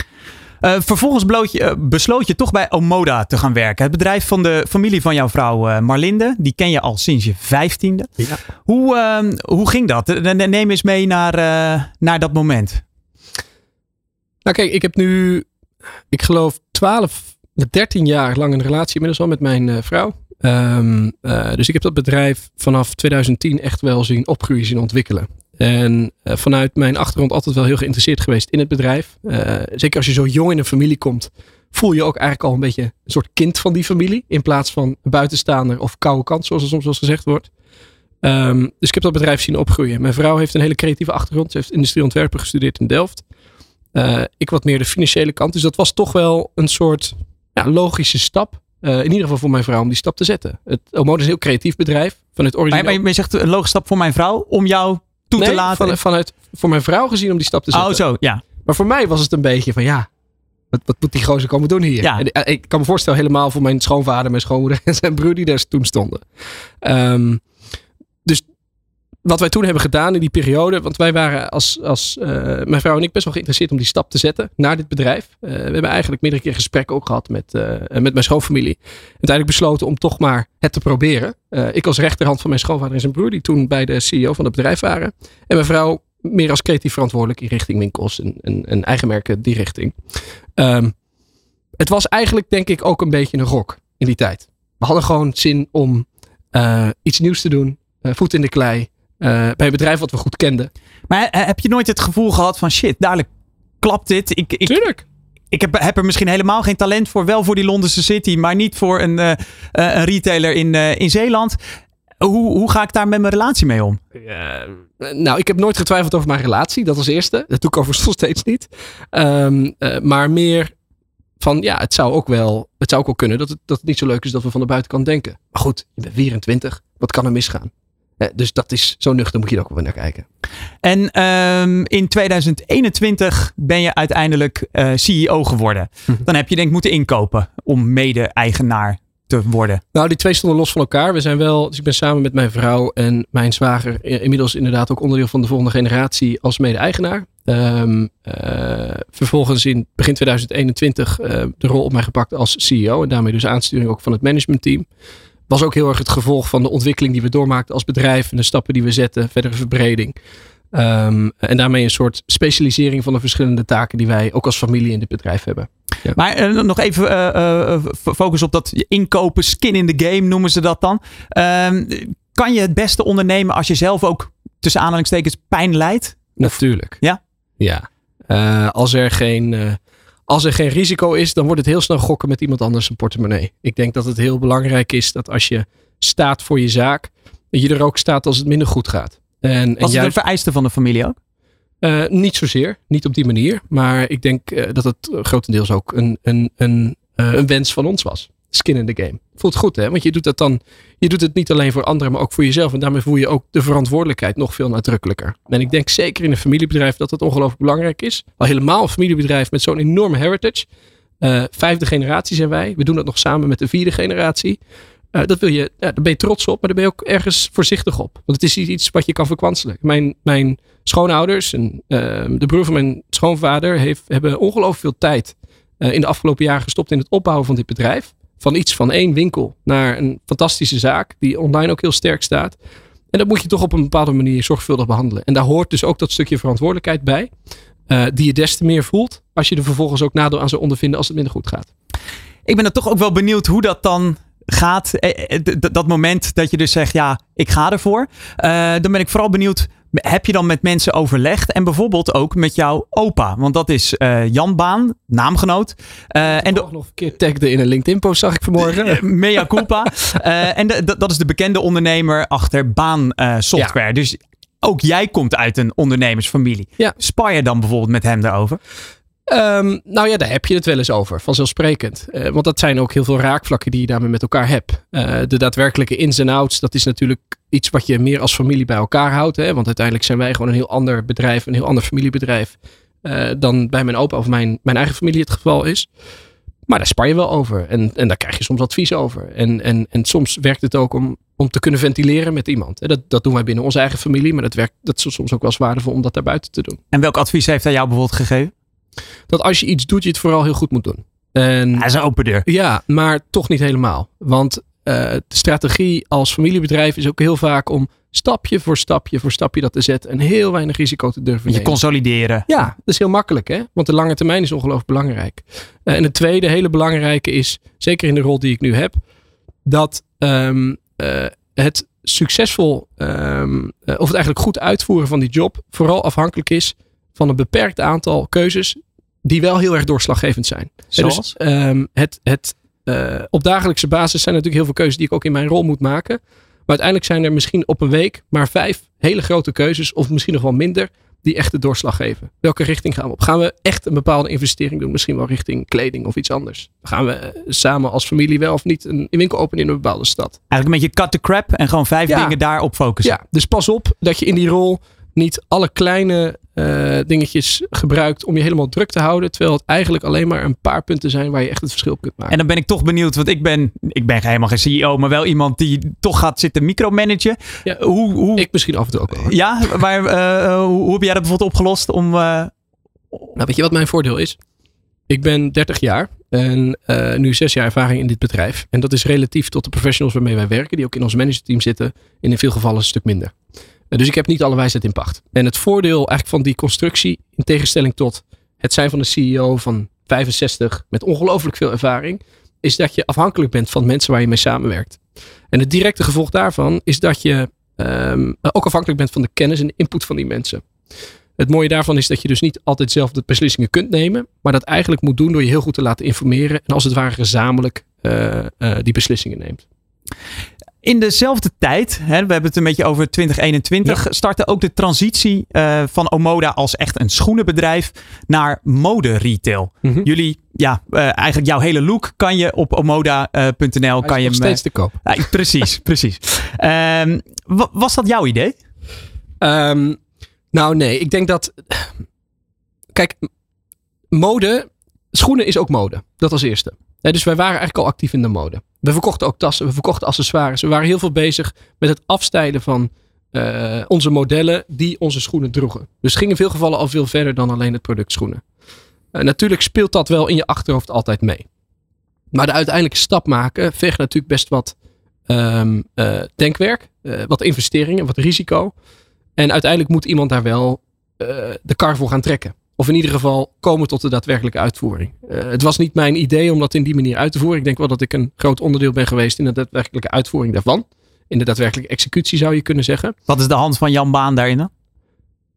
Eh, vervolgens bloot je, eh, besloot je toch bij Omoda te gaan werken. Het bedrijf van de familie van jouw vrouw eh, Marlinde. Die ken je al sinds je vijftiende. Ja. Hoe, ehm, hoe ging dat? Ne- Neem eens mee naar, naar dat moment. Nou kijk, ik heb nu, ik geloof 12, 13 jaar lang een relatie inmiddels al met mijn vrouw. Ehm, eh, dus ik heb dat bedrijf vanaf 2010 echt wel zien opgroeien, zien ontwikkelen. En eh, vanuit mijn achtergrond altijd wel heel geïnteresseerd geweest in het bedrijf. Eh, zeker als je zo jong in een familie komt, voel je ook eigenlijk al een beetje een soort kind van die familie. In plaats van buitenstaander of koude kant, zoals er soms wel eens gezegd wordt. Ehm, dus ik heb dat bedrijf zien opgroeien. Mijn vrouw heeft een hele creatieve achtergrond. Ze heeft industrieontwerpen gestudeerd in Delft. Eh, ik wat meer de financiële kant. Dus dat was toch wel een soort ja, logische stap. in ieder geval voor mijn vrouw om die stap te zetten. Het Omoda is een heel creatief bedrijf. Vanuit Maar, origineel. maar je zegt een logische stap voor mijn vrouw om jou toe te laten. van- vanuit, voor mijn vrouw gezien om die stap te zetten. oh, zo, ja. Maar voor mij was het een beetje van ja, wat, wat moet die gozer komen doen hier? Ja. En, eh, ik kan me voorstellen helemaal voor mijn schoonvader, mijn schoonmoeder en zijn broer die daar toen stonden. Ehm, dus wat wij toen hebben gedaan in die periode, want wij waren als, als eh, mijn vrouw en ik best wel geïnteresseerd om die stap te zetten naar dit bedrijf. Eh, we hebben eigenlijk meerdere keer gesprekken ook gehad met, eh, met mijn schoonfamilie. Uiteindelijk besloten om toch maar het te proberen. Ik als rechterhand van mijn schoonvader en zijn broer, die toen bij de CEO van het bedrijf waren. En mijn vrouw meer als creatief verantwoordelijk in richting winkels en, en, en eigen merken die richting. Ehm, het was eigenlijk denk ik ook een beetje een rok in die tijd. We hadden gewoon zin om iets nieuws te doen, voet in de klei, bij een bedrijf wat we goed kenden. Maar heb je nooit het gevoel gehad van shit, dadelijk klapt dit? Ik, ik, Tuurlijk. Ik heb, heb er misschien helemaal geen talent voor, wel voor die Londense City, maar niet voor een, een retailer in, in Zeeland. Hoe, hoe ga ik daar met mijn relatie mee om? nou, ik heb nooit getwijfeld over mijn relatie. Dat als eerste. Dat doe ik overigens nog steeds niet. Um, maar meer van ja, het zou ook wel, het zou ook wel kunnen dat het, dat het niet zo leuk is dat we van de buitenkant denken. Maar goed, je bent 24. Wat kan er misgaan? Dus dat is zo nuchter moet je er ook wel naar kijken. En um, in 2021 ben je uiteindelijk uh, CEO geworden. Hm. Dan heb je denk ik moeten inkopen om mede-eigenaar te worden? Nou, die twee stonden los van elkaar. We zijn wel, dus ik ben samen met mijn vrouw en mijn zwager inmiddels inderdaad ook onderdeel van de volgende generatie als mede-eigenaar. Um, uh, vervolgens in begin 2021 uh, eh, de rol op mij gepakt als CEO en daarmee dus aansturing ook van het managementteam. Was ook heel erg het gevolg van de ontwikkeling die we doormaakten als bedrijf en de stappen die we zetten, verdere verbreding. Um, en daarmee een soort specialisering van de verschillende taken die wij ook als familie in dit bedrijf hebben. Maar uh, nog even uh, focus op dat inkopen, skin in the game noemen ze dat dan. Uh, kan je het beste ondernemen als je zelf ook tussen aanhalingstekens pijn leidt? Natuurlijk. Ja? Ja. als, er geen, als er geen risico is, dan wordt het heel snel gokken met iemand anders een portemonnee. Ik denk dat het heel belangrijk is dat als je staat voor je zaak, dat je er ook staat als het minder goed gaat. En, Was het een vereiste van de familie ook? Uh, niet zozeer, niet op die manier. Maar ik denk uh, dat het grotendeels ook een, een, een, uh, een wens van ons was. Skin in the game. Voelt goed hè, want je doet dat dan. Je doet het niet alleen voor anderen, maar ook voor jezelf. En daarmee voel je ook de verantwoordelijkheid nog veel nadrukkelijker. En ik denk zeker in een familiebedrijf dat dat ongelooflijk belangrijk is. Al helemaal een familiebedrijf met zo'n enorme heritage. vijfde generatie zijn wij. We doen dat nog samen met de vierde generatie. Uh, dat wil je, ja, daar ben je trots op, maar daar ben je ook ergens voorzichtig op. Want het is iets wat je kan verkwanselen. Mijn, mijn schoonouders en uh, de broer van mijn schoonvader heeft, hebben ongelooflijk veel tijd uh, in de afgelopen jaren gestopt in het opbouwen van dit bedrijf. Van iets van één winkel naar een fantastische zaak die online ook heel sterk staat. En dat moet je toch op een bepaalde manier zorgvuldig behandelen. En daar hoort dus ook dat stukje verantwoordelijkheid bij. Uh, die je des te meer voelt als je er vervolgens ook nadeel aan zou ondervinden als het minder goed gaat. Ik ben er toch ook wel benieuwd hoe dat dan gaat, eh, eh, dat moment dat je dus zegt, ja, ik ga ervoor. Dan ben ik vooral benieuwd, heb je dan met mensen overlegd? En bijvoorbeeld ook met jouw opa. Want dat is uh, Jan Baan, naamgenoot. Uh, en nog een keer tagde in een LinkedIn-post, zag ik vanmorgen. Mea culpa. en de, dat is de bekende ondernemer achter Baan Software. Ja. Dus ook jij komt uit een ondernemersfamilie. Ja. Spar je dan bijvoorbeeld met hem daarover? Um, nou ja, daar heb je het wel eens over, vanzelfsprekend. Uh, want dat zijn ook heel veel raakvlakken die je daarmee met elkaar hebt. Uh, de daadwerkelijke ins en outs, dat is natuurlijk iets wat je meer als familie bij elkaar houdt. Hè? Want uiteindelijk zijn wij gewoon een heel ander bedrijf, een heel ander familiebedrijf. Uh, dan bij mijn opa of mijn, mijn eigen familie het geval is. Maar daar spar je wel over. En, en daar krijg je soms advies over. En, en, en soms werkt het ook om, om te kunnen ventileren met iemand. Dat, dat doen wij binnen onze eigen familie. Maar dat, werkt, dat is soms ook wel eens waardevol om dat daar buiten te doen. En welk advies heeft hij jou bijvoorbeeld gegeven? Dat als je iets doet, je het vooral heel goed moet doen. En, Hij is een open deur. Ja, maar toch niet helemaal. Want uh, de strategie als familiebedrijf is ook heel vaak om stapje voor stapje voor stapje dat te zetten en heel weinig risico te durven nemen. Je consolideren. Ja, dat is heel makkelijk hè, want de lange termijn is ongelooflijk belangrijk. Uh, en het tweede hele belangrijke is, zeker in de rol die ik nu heb, dat um, uh, het succesvol, um, of het eigenlijk goed uitvoeren van die job vooral afhankelijk is van een beperkt aantal keuzes die wel heel erg doorslaggevend zijn. Zoals? Dus, um, het, het, uh, op dagelijkse basis zijn natuurlijk heel veel keuzes die ik ook in mijn rol moet maken. Maar uiteindelijk zijn er misschien op een week maar vijf hele grote keuzes, of misschien nog wel minder, die echt de doorslag geven. Welke richting gaan we op? Gaan we echt een bepaalde investering doen? Misschien wel richting kleding of iets anders? Gaan we uh, samen als familie wel of niet een winkel openen in een bepaalde stad? Eigenlijk een beetje cut the crap en gewoon vijf ja. dingen daarop focussen. Ja, dus pas op dat je in die rol niet alle kleine uh, dingetjes gebruikt om je helemaal druk te houden. Terwijl het eigenlijk alleen maar een paar punten zijn waar je echt het verschil kunt maken. En dan ben ik toch benieuwd, want ik ben, ik ben helemaal geen CEO, maar wel iemand die toch gaat zitten micromanagen. Ja, hoe, hoe, ik misschien af en toe ook wel. Ja, maar uh, hoe, hoe, heb jij dat bijvoorbeeld opgelost om... Uh... Nou, weet je wat mijn voordeel is? Ik ben 30 jaar en uh, nu zes jaar ervaring in dit bedrijf. En dat is relatief tot de professionals waarmee wij werken, die ook in ons managementteam zitten, in veel gevallen een stuk minder. Dus ik heb niet alle wijsheid in pacht. En het voordeel eigenlijk van die constructie, in tegenstelling tot het zijn van een CEO van 65 met ongelooflijk veel ervaring, is dat je afhankelijk bent van mensen waar je mee samenwerkt. En het directe gevolg daarvan is dat je um, ook afhankelijk bent van de kennis en input van die mensen. Het mooie daarvan is dat je dus niet altijd zelf de beslissingen kunt nemen, maar dat eigenlijk moet doen door je heel goed te laten informeren en als het ware gezamenlijk uh, uh, die beslissingen neemt. In dezelfde tijd, hè, we hebben het een beetje over 2021, ja. startte ook de transitie uh, van Omoda als echt een schoenenbedrijf naar mode-retail. Mm -hmm. Jullie, ja, uh, eigenlijk jouw hele look kan je op omoda.nl. Kan je nog steeds te koop. precies, precies. Um, was dat jouw idee? Um, nou, nee. Ik denk dat. Kijk, mode. Schoenen is ook mode. Dat als eerste. Ja, dus wij waren eigenlijk al actief in de mode. We verkochten ook tassen, we verkochten accessoires. We waren heel veel bezig met het afstijlen van uh, onze modellen die onze schoenen droegen. Dus ging in veel gevallen al veel verder dan alleen het product schoenen. Uh, natuurlijk speelt dat wel in je achterhoofd altijd mee. Maar de uiteindelijke stap maken vergt natuurlijk best wat um, uh, denkwerk, wat investeringen, wat risico. En uiteindelijk moet iemand daar wel de kar voor gaan trekken. Of in ieder geval komen tot de daadwerkelijke uitvoering. Uh, het was niet mijn idee om dat in die manier uit te voeren. Ik denk wel dat ik een groot onderdeel ben geweest in de daadwerkelijke uitvoering daarvan. In de daadwerkelijke executie zou je kunnen zeggen. Wat is de hand van Jan Baan daarin dan?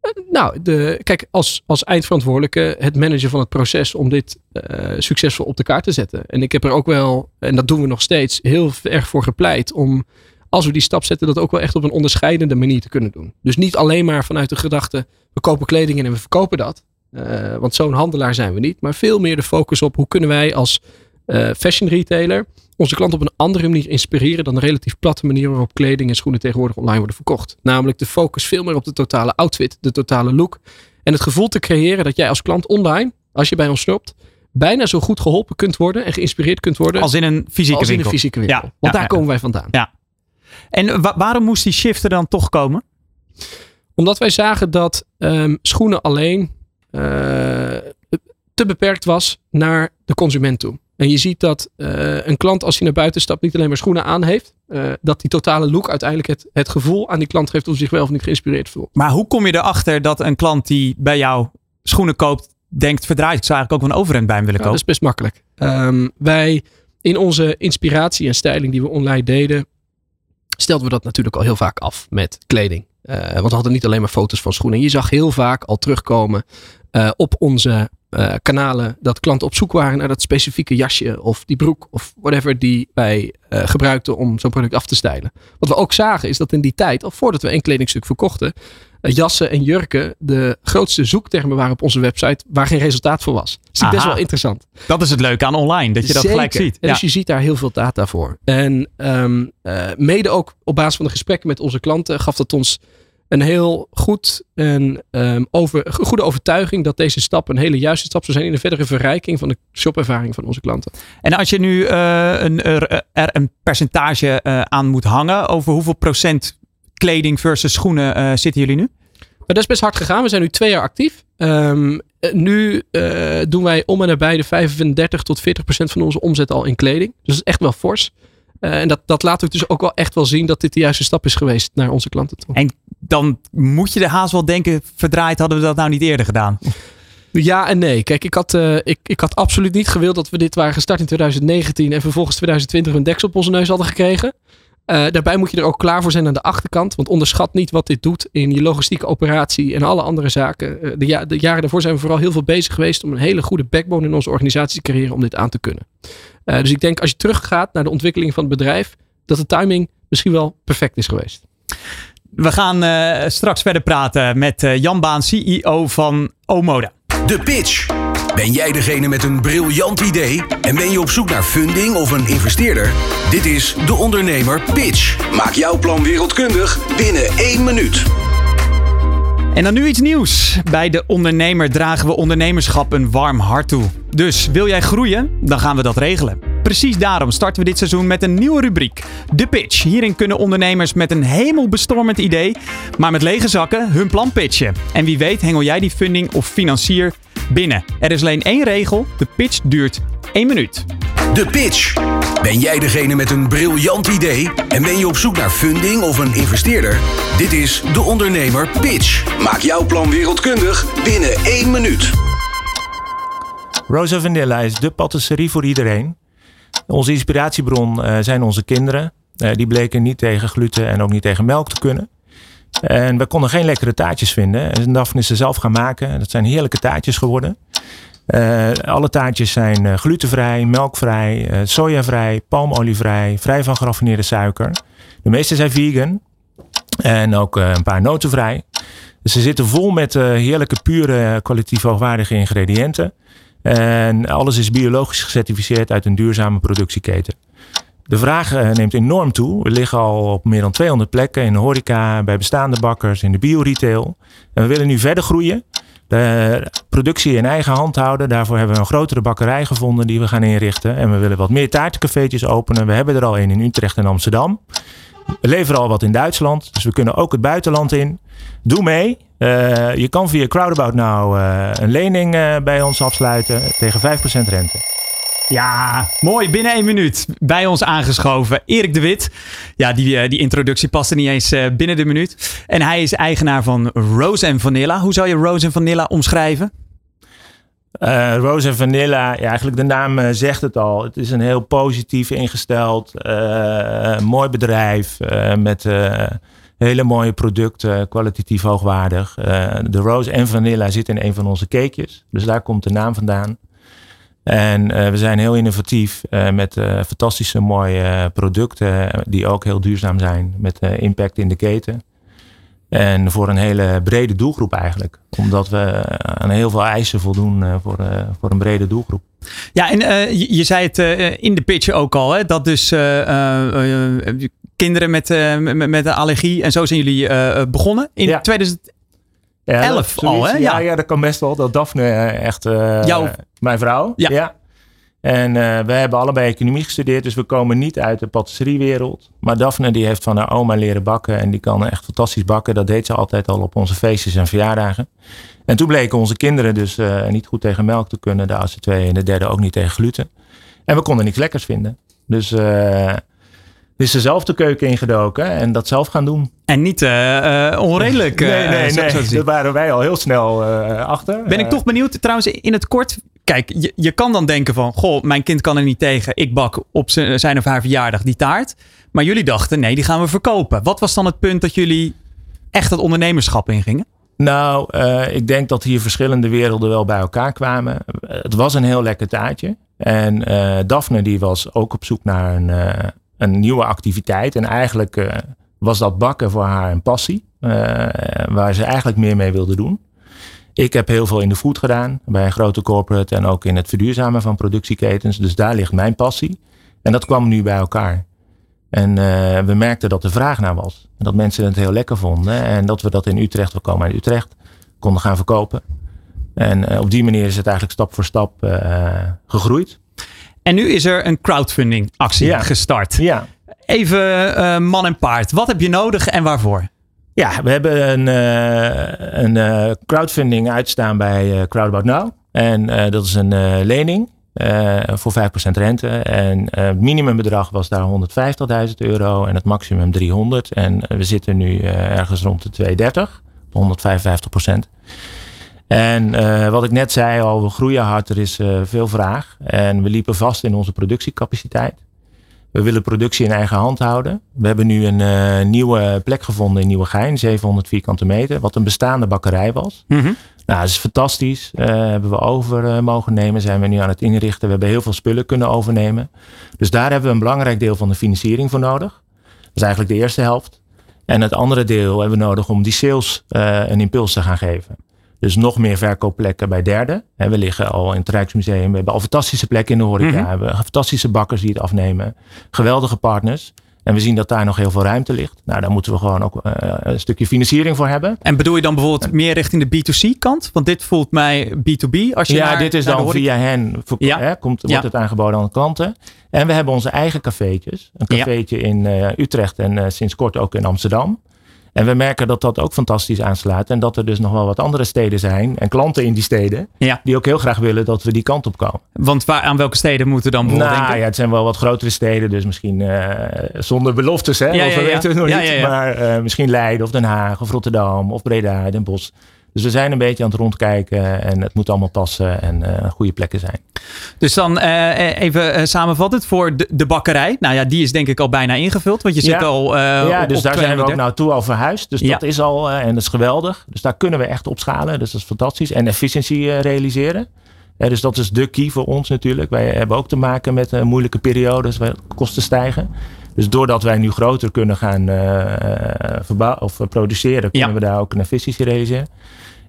Uh, nou, de, kijk, als, als eindverantwoordelijke het managen van het proces om dit uh, succesvol op de kaart te zetten. En ik heb er ook wel, en dat doen we nog steeds, heel erg voor gepleit om als we die stap zetten, dat ook wel echt op een onderscheidende manier te kunnen doen. Dus niet alleen maar vanuit de gedachte, we kopen kleding in en we verkopen dat. Uh, want zo'n handelaar zijn we niet. Maar veel meer de focus op hoe kunnen wij als uh, fashion retailer onze klant op een andere manier inspireren dan de relatief platte manier waarop kleding en schoenen tegenwoordig online worden verkocht. Namelijk de focus veel meer op de totale outfit, de totale look. En het gevoel te creëren dat jij als klant online, als je bij ons stopt, bijna zo goed geholpen kunt worden en geïnspireerd kunt worden. Als in een fysieke als winkel. in een fysieke winkel. Ja, Want ja, daar ja, komen wij vandaan. Ja. En wa waarom moest die shift er dan toch komen? Omdat wij zagen dat um, schoenen alleen te beperkt was naar de consument toe. En je ziet dat uh, een klant als hij naar buiten stapt niet alleen maar schoenen aan heeft. Uh, dat die totale look uiteindelijk het, het gevoel aan die klant geeft om zich wel of niet geïnspireerd voelt. Maar hoe kom je erachter dat een klant die bij jou schoenen koopt denkt verdraaid. Ik zou eigenlijk ook wel een overhemd bij hem willen Ja, kopen. dat is best makkelijk. Um, wij in onze inspiratie en styling die we online deden, stelden we dat natuurlijk al heel vaak af met kleding. Uh, want we hadden niet alleen maar foto's van schoenen. Je zag heel vaak al terugkomen uh, op onze uh, kanalen dat klanten op zoek waren naar dat specifieke jasje of die broek of whatever die wij gebruikten om zo'n product af te stijlen. Wat we ook zagen is dat in die tijd, al voordat we een kledingstuk verkochten, jassen en jurken de grootste zoektermen waren op onze website waar geen resultaat voor was. Dat is Aha. best wel interessant. Dat is het leuke aan online, dat je dat gelijk ziet. En dus je ziet daar heel veel data voor. En um, uh, mede ook op basis van de gesprekken met onze klanten gaf dat ons een heel goed en um, over, goede overtuiging dat deze stap een hele juiste stap zou zijn in de verdere verrijking van de shopervaring van onze klanten. En als je nu uh, een, er, er, een percentage uh, aan moet hangen, over hoeveel procent kleding versus schoenen uh, zitten jullie nu? Maar dat is best hard gegaan. We zijn nu twee jaar actief. Um, nu doen wij om en nabij de 35 tot 40 procent van onze omzet al in kleding. Dus dat is echt wel fors. En dat, dat laat ook dus ook wel echt wel zien dat dit de juiste stap is geweest naar onze klanten toe. En dan moet je de haast wel denken, verdraaid hadden we dat nou niet eerder gedaan. Ja en nee. Kijk, ik had, uh, ik, ik had absoluut niet gewild dat we dit waren gestart in 2019 en vervolgens 2020 een deksel op onze neus hadden gekregen. Uh, daarbij moet je er ook klaar voor zijn aan de achterkant. Want onderschat niet wat dit doet in je logistieke operatie en alle andere zaken. Uh, de, de, jaren daarvoor zijn we vooral heel veel bezig geweest om een hele goede backbone in onze organisatie te creëren om dit aan te kunnen. Dus ik denk als je teruggaat naar de ontwikkeling van het bedrijf, dat de timing misschien wel perfect is geweest. We gaan uh, straks verder praten met uh, Jan Baan, CEO van Omoda. De pitch. Ben jij degene met een briljant idee en ben je op zoek naar funding of een investeerder? Dit is De Ondernemer Pitch. Maak jouw plan wereldkundig binnen één minuut. En dan nu iets nieuws. Bij De Ondernemer dragen we ondernemerschap een warm hart toe. Dus wil jij groeien? Dan gaan we dat regelen. Precies daarom starten we dit seizoen met een nieuwe rubriek. De Pitch. Hierin kunnen ondernemers met een hemelbestormend idee, maar met lege zakken, hun plan pitchen. En wie weet hengel jij die funding of financier binnen. Er is alleen één regel. De pitch duurt één minuut. De Pitch. Ben jij degene met een briljant idee en ben je op zoek naar funding of een investeerder? Dit is De Ondernemer Pitch. Maak jouw plan wereldkundig binnen één minuut. Rosa Vanilla is de patisserie voor iedereen. Onze inspiratiebron uh, zijn onze kinderen. die bleken niet tegen gluten en ook niet tegen melk te kunnen. En we konden geen lekkere taartjes vinden. En Daphne is ze zelf gaan maken. Dat zijn heerlijke taartjes geworden. alle taartjes zijn glutenvrij, melkvrij, sojavrij, palmolievrij, vrij van geraffineerde suiker. De meeste zijn vegan. En ook een paar notenvrij. Dus ze zitten vol met heerlijke, pure, kwalitatief hoogwaardige ingrediënten. En alles is biologisch gecertificeerd uit een duurzame productieketen. De vraag eh, neemt enorm toe. We liggen al op meer dan 200 plekken in de horeca, bij bestaande bakkers, in de bioretail. En we willen nu verder groeien. De productie in eigen hand houden. Daarvoor hebben we een grotere bakkerij gevonden die we gaan inrichten. En we willen wat meer taartencafeetjes openen. We hebben er al een in Utrecht en Amsterdam. We leveren al wat in Duitsland, dus we kunnen ook het buitenland in. Doe mee. Uh, je kan via Crowdabout nou uh, een lening uh, bij ons afsluiten tegen 5% rente. Ja, mooi. Binnen één minuut bij ons aangeschoven. Erik de Wit. Ja, die, die introductie paste niet eens binnen de minuut. En hij is eigenaar van Rose Vanilla. Hoe zou je Rose Vanilla omschrijven? Uh, Rose en Vanilla, ja, eigenlijk de naam uh, zegt het al. Het is een heel positief ingesteld, uh, mooi bedrijf met hele mooie producten, kwalitatief hoogwaardig. de Rose en Vanilla zit in een van onze cakejes, dus daar komt de naam vandaan. En we zijn heel innovatief met fantastische mooie producten die ook heel duurzaam zijn met impact in de keten. En voor een hele brede doelgroep eigenlijk. Omdat we aan heel veel eisen voldoen eh, voor, eh, voor een brede doelgroep. Ja, en uh, je, zei het in de pitch ook al. Hè, dat dus kinderen met, met, met een allergie. En zo zijn jullie begonnen in ja. 2011 al. Hè? Ja. ja, ja, dat kan best wel. Dat Daphne echt... Jouw... Mijn vrouw. ja. En uh, we hebben allebei economie gestudeerd, dus we komen niet uit de patisseriewereld. Maar Daphne die heeft van haar oma leren bakken en die kan echt fantastisch bakken. Dat deed ze altijd al op onze feestjes en verjaardagen. En toen bleken onze kinderen dus uh, niet goed tegen melk te kunnen. De oudste twee en de derde ook niet tegen gluten. En we konden niks lekkers vinden. Dus uh, is ze zelf de keuken ingedoken en dat zelf gaan doen. En niet uh, onredelijk. nee, nee, nee. Daar waren wij al heel snel achter. Ben ik toch benieuwd, trouwens in het kort kijk, je, je kan dan denken van, goh, mijn kind kan er niet tegen. Ik bak op zijn of haar verjaardag die taart. Maar jullie dachten, nee, die gaan we verkopen. Wat was dan het punt dat jullie echt het ondernemerschap ingingen? Nou, uh, ik denk dat hier verschillende werelden wel bij elkaar kwamen. Het was een heel lekker taartje. En uh, Daphne die was ook op zoek naar een, uh, een nieuwe activiteit. En eigenlijk was dat bakken voor haar een passie. waar ze eigenlijk meer mee wilde doen. Ik heb heel veel in de food gedaan, bij een grote corporate en ook in het verduurzamen van productieketens. Dus daar ligt mijn passie. En dat kwam nu bij elkaar. En uh, we merkten dat er vraag naar was. Dat mensen het heel lekker vonden. En dat we dat in Utrecht, we komen uit Utrecht, konden gaan verkopen. En uh, op die manier is het eigenlijk stap voor stap uh, gegroeid. En nu is er een crowdfunding actie ja. gestart. Ja. Even man en paard. Wat heb je nodig en waarvoor? Ja, we hebben een, uh, een uh, crowdfunding uitstaan bij uh, Crowdabout Now. En dat is een lening voor 5% rente. En het minimumbedrag was daar 150.000 euro en het maximum 300. En we zitten nu ergens rond de 230, 155% En wat ik net zei al, we groeien hard, er is veel vraag. En we liepen vast in onze productiecapaciteit. We willen productie in eigen hand houden. We hebben nu een uh, nieuwe plek gevonden in Nieuwegein, 700 vierkante meter, wat een bestaande bakkerij was. Mm -hmm. Nou, dat is fantastisch. Uh, hebben we over uh, mogen nemen, zijn we nu aan het inrichten. We hebben heel veel spullen kunnen overnemen. Dus daar hebben we een belangrijk deel van de financiering voor nodig. Dat is eigenlijk de eerste helft. En het andere deel hebben we nodig om die sales een impuls te gaan geven. Dus nog meer verkoopplekken bij derden. we liggen al in het Rijksmuseum. We hebben al fantastische plekken in de horeca. Mhm. We hebben fantastische bakkers die het afnemen. Geweldige partners. En we zien dat daar nog heel veel ruimte ligt. Nou, daar moeten we gewoon ook uh, een stukje financiering voor hebben. En bedoel je dan bijvoorbeeld meer richting de B2C kant? Want dit voelt mij B2B. Als je ja, dit is dan via hen. Ja. Hè, komt, wordt het aangeboden aan de klanten. En we hebben onze eigen cafeetjes. Een cafeetje in uh, Utrecht en uh, sinds kort ook in Amsterdam. En we merken dat dat ook fantastisch aanslaat. En dat er dus nog wel wat andere steden zijn. En klanten in die steden. Die ook heel graag willen dat we die kant op komen. Want waar, aan welke steden moeten dan bijvoorbeeld nou, denken? Ja, het zijn wel wat grotere steden. Dus misschien uh, zonder beloftes. Hè? Ja, of we weten het nog niet. Maar uh, misschien Leiden of Den Haag of Rotterdam of Breda, Den Bosch. Dus we zijn een beetje aan het rondkijken en het moet allemaal passen en uh, goede plekken zijn. Dus dan uh, even samenvattend voor de, de, bakkerij. Nou ja, die is denk ik al bijna ingevuld, want je zit al. ja, dus daar zijn we ook naartoe al verhuisd. Dus dat is al en dat is geweldig. Dus daar kunnen we echt opschalen. Dus dat is fantastisch. En efficiëntie realiseren. dus dat is de key voor ons natuurlijk. Wij hebben ook te maken met moeilijke periodes waar kosten stijgen. Dus doordat wij nu groter kunnen gaan uh, of produceren, kunnen we daar ook een efficiëntie realiseren.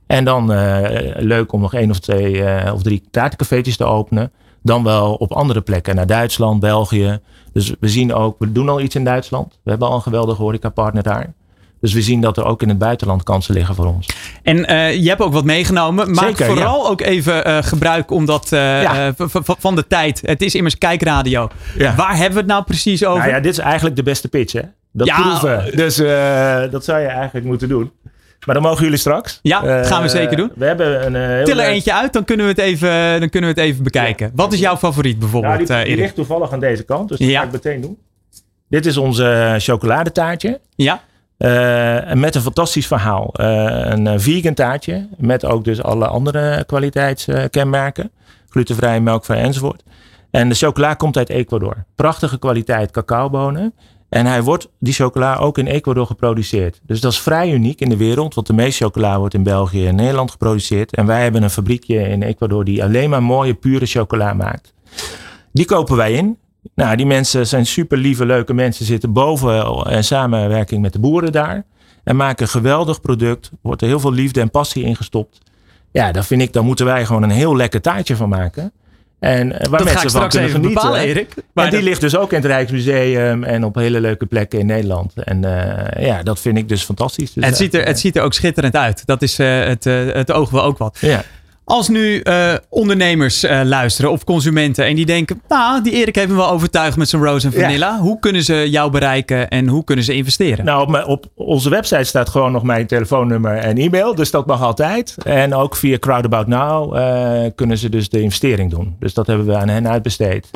En dan uh, leuk om nog één of twee uh, of drie taartencafeetjes te openen. Dan wel op andere plekken, naar Duitsland, België. Dus we zien ook, we doen al iets in Duitsland. We hebben al een geweldige horecapartner daar. Dus we zien dat er ook in het buitenland kansen liggen voor ons. En uh, je hebt ook wat meegenomen. Maak Zeker, vooral ook even uh, gebruik omdat, uh, ja. van de tijd. Het is immers kijkradio. Ja. Waar hebben we het nou precies over? Nou ja, dit is eigenlijk de beste pitch hè. Dat proeven. Dus dat zou je eigenlijk moeten doen. Maar dan mogen jullie straks. Ja, dat gaan we zeker doen. We hebben een Til er eentje uit, dan kunnen we het even, dan kunnen we het even bekijken. Wat is jouw favoriet bijvoorbeeld? Nou, die, die ligt toevallig aan deze kant, dus dat ga ik meteen doen. Dit is onze chocoladetaartje. Ja. Uh, met een fantastisch verhaal. Uh, een vegan taartje. Met ook dus alle andere kwaliteitskenmerken. Glutenvrij, melkvrij enzovoort. En de chocola komt uit Ecuador. Prachtige kwaliteit cacaobonen. En hij wordt, die chocola, ook in Ecuador geproduceerd. Dus dat is vrij uniek in de wereld. Want de meeste chocola wordt in België en Nederland geproduceerd. En wij hebben een fabriekje in Ecuador die alleen maar mooie, pure chocola maakt. Die kopen wij in. Nou, die mensen zijn super lieve, leuke mensen, zitten boven en samenwerking met de boeren daar. En maken een geweldig product. Wordt er heel veel liefde en passie in gestopt. Ja, dan vind ik, dan moeten wij gewoon een heel lekker taartje van maken. En eh, waar dat mensen van kunnen genieten. Bepalen, Erik. Maar die ligt dus ook in het Rijksmuseum en op hele leuke plekken in Nederland. En uh, ja, dat vind ik dus fantastisch. Dus het, ziet er, het ziet er ook schitterend uit. Dat is uh, het, het oog wel ook wat. Ja. Als nu uh, ondernemers uh, luisteren of consumenten en die denken, nou, die Erik heeft me wel overtuigd met zijn Rose en Vanilla. Ja. Hoe kunnen ze jou bereiken en hoe kunnen ze investeren? Nou, op, op, onze website staat gewoon nog mijn telefoonnummer en e-mail, dus dat mag altijd. En ook via Crowdabout Now uh, kunnen ze dus de investering doen. Dus dat hebben we aan hen uitbesteed.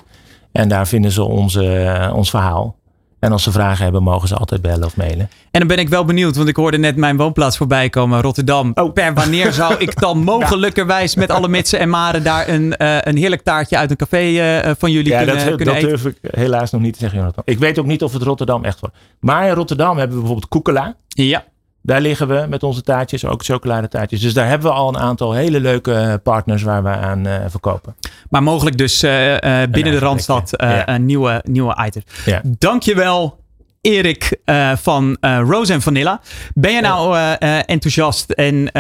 En daar vinden ze onze, ons verhaal. En als ze vragen hebben, mogen ze altijd bellen of mailen. En dan ben ik wel benieuwd, want ik hoorde net mijn woonplaats voorbij komen, Rotterdam. Oh. Per wanneer zou ik dan mogelijkerwijs met alle mitsen en maren daar een, uh, een heerlijk taartje uit een café uh, van jullie ja, kunnen, dat, kunnen dat durf ik helaas nog niet te zeggen, Jonathan. Ik weet ook niet of het Rotterdam echt wordt. Maar in Rotterdam hebben we bijvoorbeeld Koekela. Ja. Daar liggen we met onze taartjes, ook chocoladetaartjes. Dus daar hebben we al een aantal hele leuke partners waar we aan uh, verkopen. Maar mogelijk dus uh, uh, binnen de Randstad ja. een nieuwe, nieuwe item. Ja. Dankjewel Erik van Rose en Vanilla. Ben je nou enthousiast en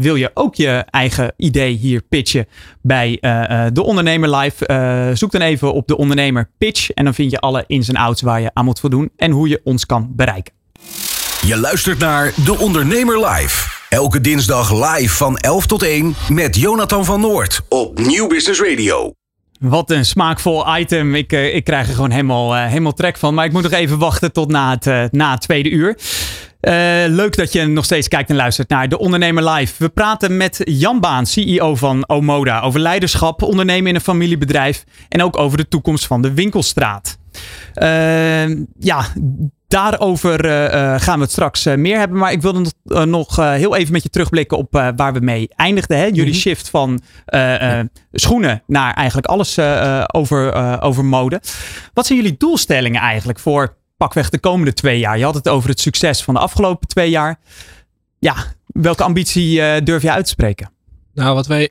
wil je ook je eigen idee hier pitchen bij de Ondernemer Live? zoek dan even op de Ondernemer Pitch en dan vind je alle ins en outs waar je aan moet voldoen en hoe je ons kan bereiken. Je luistert naar De Ondernemer Live. Elke dinsdag live van 11 tot 1 met Jonathan van Noord op Nieuw Business Radio. Wat een smaakvol item. Ik, uh, ik krijg er gewoon helemaal, uh, helemaal trek van. Maar ik moet nog even wachten tot na het, uh, na tweede uur. leuk dat je nog steeds kijkt en luistert naar De Ondernemer Live. We praten met Jan Baan, CEO van Omoda, over leiderschap, ondernemen in een familiebedrijf en ook over de toekomst van de winkelstraat. ja, Daarover uh, gaan we het straks uh, meer hebben. Maar ik wilde nog, nog heel even met je terugblikken op waar we mee eindigden. Hè? Jullie mm -hmm. shift van schoenen naar eigenlijk alles over, over mode. Wat zijn jullie doelstellingen eigenlijk voor pakweg de komende twee jaar? Je had het over het succes van de afgelopen twee jaar. Ja, welke ambitie durf je uit te spreken? Nou, wat wij,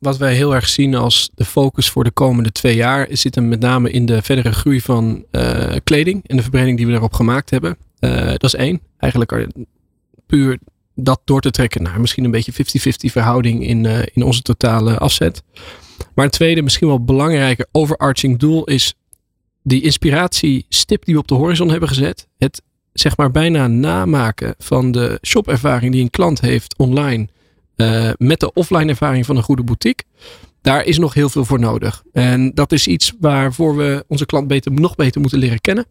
wat wij heel erg zien als de focus voor de komende twee jaar zit hem met name in de verdere groei van uh, kleding en de verbreding die we daarop gemaakt hebben. Uh, dat is één. Eigenlijk puur dat door te trekken naar misschien een beetje 50-50 verhouding in, uh, in onze totale afzet. Maar een tweede, misschien wel belangrijker overarching doel is die inspiratiestip die we op de horizon hebben gezet. Het zeg maar bijna namaken van de shopervaring die een klant heeft online uh, met de offline ervaring van een goede boutique. Daar is nog heel veel voor nodig. En dat is iets waarvoor we onze klant beter, nog beter moeten leren kennen.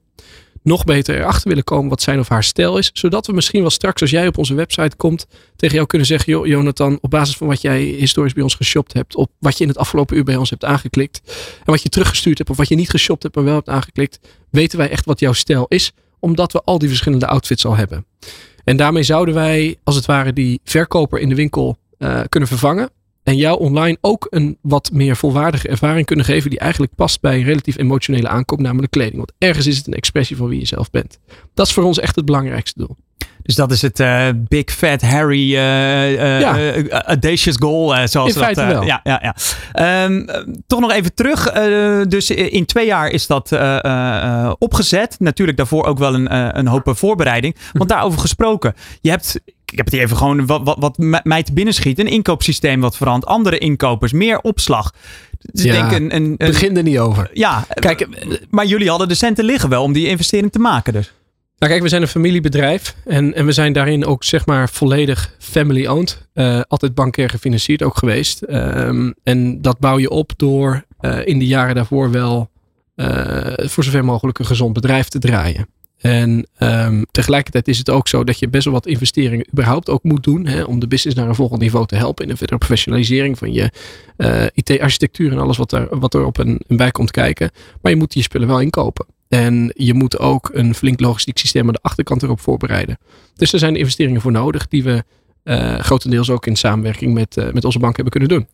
Nog beter erachter willen komen wat zijn of haar stijl is. Zodat we misschien wel straks, als jij op onze website komt, tegen jou kunnen zeggen: joh, Jonathan, op basis van wat jij historisch bij ons geshopt hebt, op wat je in het afgelopen uur bij ons hebt aangeklikt. En wat je teruggestuurd hebt, of wat je niet geshopt hebt, maar wel hebt aangeklikt, weten wij echt wat jouw stijl is. Omdat we al die verschillende outfits al hebben. En daarmee zouden wij, als het ware, die verkoper in de winkel uh, kunnen vervangen. En jou online ook een wat meer volwaardige ervaring kunnen geven. Die eigenlijk past bij een relatief emotionele aankoop, namelijk kleding. Want ergens is het een expressie van wie je zelf bent. Dat is voor ons echt het belangrijkste doel. Dus dat is het uh, Big Fat Harry uh, ja. audacious goal. zoals in dat, wel. Ja, ja, ja. Um, toch nog even terug. dus in twee jaar is dat opgezet. Natuurlijk daarvoor ook wel een, een hoop voorbereiding. Want daarover gesproken. Je hebt ik heb het hier even gewoon wat, wat, wat mij te binnen schiet. Een inkoopsysteem wat verandert. Andere inkopers, meer opslag. Dus ja, denk een, een, een, begin er niet over. Ja, kijk, maar jullie hadden de centen liggen wel om die investering te maken dus. Nou kijk, we zijn een familiebedrijf en, en we zijn daarin ook zeg maar volledig family-owned. Uh, altijd bankair gefinancierd ook geweest. Um, en dat bouw je op door uh, in de jaren daarvoor wel uh, voor zover mogelijk een gezond bedrijf te draaien. En um, tegelijkertijd is het ook zo dat je best wel wat investeringen überhaupt ook moet doen. Hè, om de business naar een volgend niveau te helpen. In een verdere professionalisering van je uh, IT-architectuur en alles wat er, wat er op een, een bij komt kijken. Maar je moet je spullen wel inkopen. En je moet ook een flink logistiek systeem aan de achterkant erop voorbereiden. Dus er zijn investeringen voor nodig die we uh, grotendeels ook in samenwerking met, uh, met onze bank hebben kunnen doen.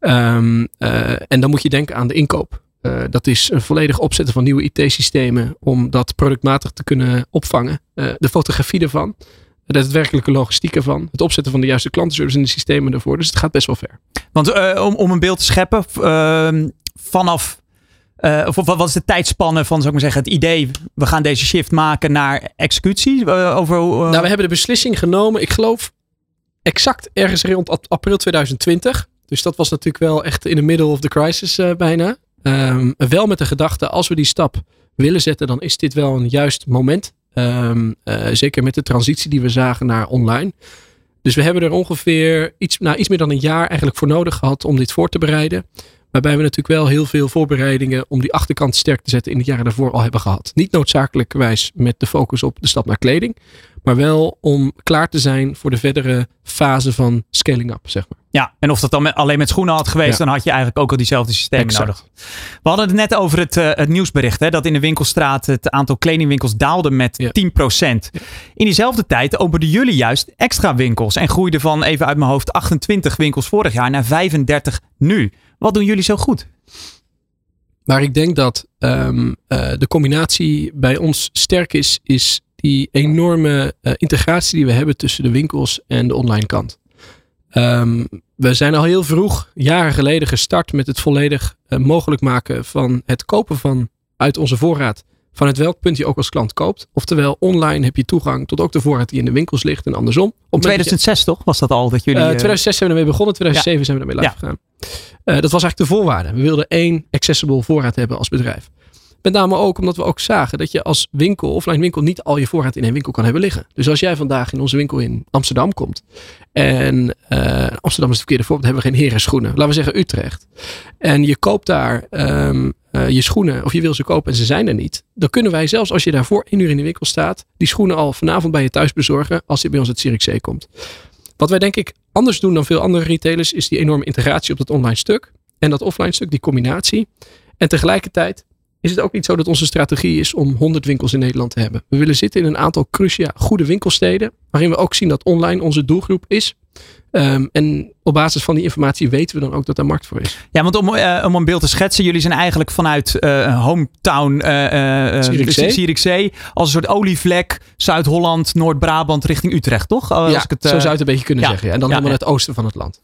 Uh, en dan moet je denken aan de inkoop. Uh, dat is een volledig opzetten van nieuwe IT-systemen om dat productmatig te kunnen opvangen. Uh, de fotografie ervan, de daadwerkelijke logistiek ervan, het opzetten van de juiste klantenservice en de systemen ervoor. Dus het gaat best wel ver. Want uh, om, om een beeld te scheppen, ehm, vanaf of wat is de tijdspanne van, zou ik maar zeggen, het idee, we gaan deze shift maken naar executie? over, Nou, we hebben de beslissing genomen, ik geloof exact ergens rond april 2020. Dus dat was natuurlijk wel echt in de middle of the crisis bijna. Um, wel met de gedachte, als we die stap willen zetten, dan is dit wel een juist moment. Um, uh, zeker met de transitie die we zagen naar online. Dus we hebben er ongeveer iets, nou, iets meer dan een jaar eigenlijk voor nodig gehad om dit voor te bereiden. Waarbij we natuurlijk wel heel veel voorbereidingen om die achterkant sterk te zetten in de jaren daarvoor al hebben gehad. Niet noodzakelijkerwijs met de focus op de stap naar kleding. Maar wel om klaar te zijn voor de verdere fase van scaling up, zeg maar. Ja, en of dat dan met, alleen met schoenen had geweest, ja. dan had je eigenlijk ook al diezelfde systemen exact. nodig. We hadden het net over het, uh, het nieuwsbericht, hè, dat in de winkelstraat het aantal kledingwinkels daalde met ja. 10%. In diezelfde tijd openden jullie juist extra winkels en groeiden van even uit mijn hoofd 28 winkels vorig jaar naar 35 nu. Wat doen jullie zo goed? Maar ik denk dat um, uh, de combinatie bij ons sterk is, is die enorme uh, integratie die we hebben tussen de winkels en de online kant. Um, we zijn al heel vroeg, jaren geleden, gestart met het volledig uh, mogelijk maken van het kopen van uit onze voorraad. Van het welk punt je ook als klant koopt. Oftewel, online heb je toegang tot ook de voorraad die in de winkels ligt en andersom. Op 2006 je, toch? Was dat al dat jullie... Uh, 2006 zijn we ermee begonnen, 2007 ja. zijn we ermee live ja. gegaan. Dat was eigenlijk de voorwaarde. We wilden één accessible voorraad hebben als bedrijf. Met name ook omdat we ook zagen dat je als winkel, offline winkel, niet al je voorraad in één winkel kan hebben liggen. Dus als jij vandaag in onze winkel in Amsterdam komt. En uh, Amsterdam is het verkeerde voorbeeld, hebben we geen heren schoenen. Laten we zeggen Utrecht. En je koopt daar um, uh, je schoenen, of je wil ze kopen en ze zijn er niet. Dan kunnen wij zelfs als je daar voor één uur in de winkel staat, die schoenen al vanavond bij je thuis bezorgen als je bij ons het Zierikzee komt. Wat wij denk ik anders doen dan veel andere retailers, is die enorme integratie op dat online stuk. En dat offline stuk, die combinatie. En tegelijkertijd is het ook niet zo dat onze strategie is om 100 winkels in Nederland te hebben. We willen zitten in een aantal crucia goede winkelsteden, waarin we ook zien dat online onze doelgroep is. Um, en op basis van die informatie weten we dan ook dat er markt voor is. Ja, want om, uh, om een beeld te schetsen, jullie zijn eigenlijk vanuit uh, hometown uh, Zierikzee als een soort olievlek, Zuid-Holland, Noord-Brabant richting Utrecht, toch? ja, Als ik het, zo zou je het een beetje kunnen ja. zeggen. Ja. En dan ja, helemaal het oosten van het land.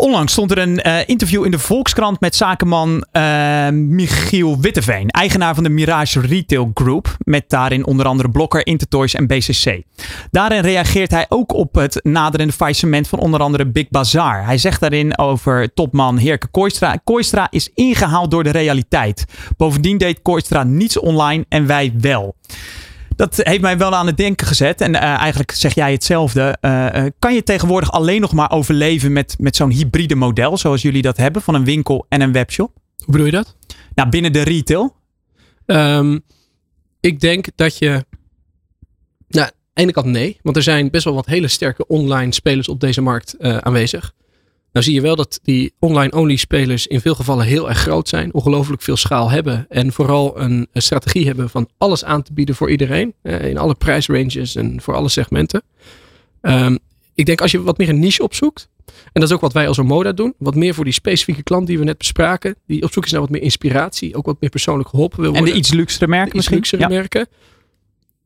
Onlangs stond er een uh, interview in de Volkskrant met zakenman uh, Michiel Witteveen, eigenaar van de Mirage Retail Group, met daarin onder andere Blokker, Intertoys en BCC. Daarin reageert hij ook op het naderende faillissement van onder andere Big Bazaar. Hij zegt daarin over topman Heerke Kooistra, Kooistra is ingehaald door de realiteit. Bovendien deed Kooistra niets online en wij wel dat heeft mij wel aan het denken gezet. En uh, eigenlijk zeg jij hetzelfde. Uh, uh, kan je tegenwoordig alleen nog maar overleven met, met zo'n hybride model, zoals jullie dat hebben, van een winkel en een webshop? Hoe bedoel je dat? Nou, binnen de retail. Um, ik denk dat je. Nou, aan de ene kant nee, want er zijn best wel wat hele sterke online spelers op deze markt aanwezig. Nou zie je wel dat die online-only spelers in veel gevallen heel erg groot zijn. Ongelooflijk veel schaal hebben. En vooral een, strategie hebben van alles aan te bieden voor iedereen. eh, in alle prijsranges en voor alle segmenten. Ehm, ik denk als je wat meer een niche opzoekt. En dat is ook wat wij als Omoda doen. Wat meer voor die specifieke klant die we net bespraken. Die op zoek is naar wat meer inspiratie. Ook wat meer persoonlijk geholpen wil En worden de iets luxere merken misschien? luxere Ja. merken.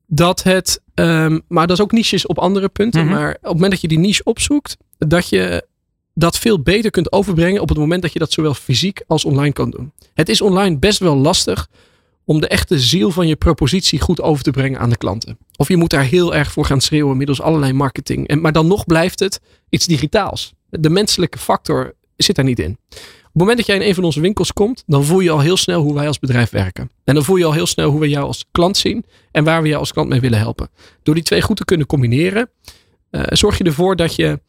Dat het, ehm, maar dat is ook niches op andere punten. Mhm. Maar op het moment dat je die niche opzoekt, dat je dat veel beter kunt overbrengen op het moment dat je dat zowel fysiek als online kan doen. Het is online best wel lastig om de echte ziel van je propositie goed over te brengen aan de klanten. Of je moet daar heel erg voor gaan schreeuwen middels allerlei marketing. En, maar dan nog blijft het iets digitaals. De menselijke factor zit daar niet in. Op het moment dat jij in een van onze winkels komt, dan voel je al heel snel hoe wij als bedrijf werken. En dan voel je al heel snel hoe we jou als klant zien en waar we jou als klant mee willen helpen. Door die twee goed te kunnen combineren, eh, zorg je ervoor dat je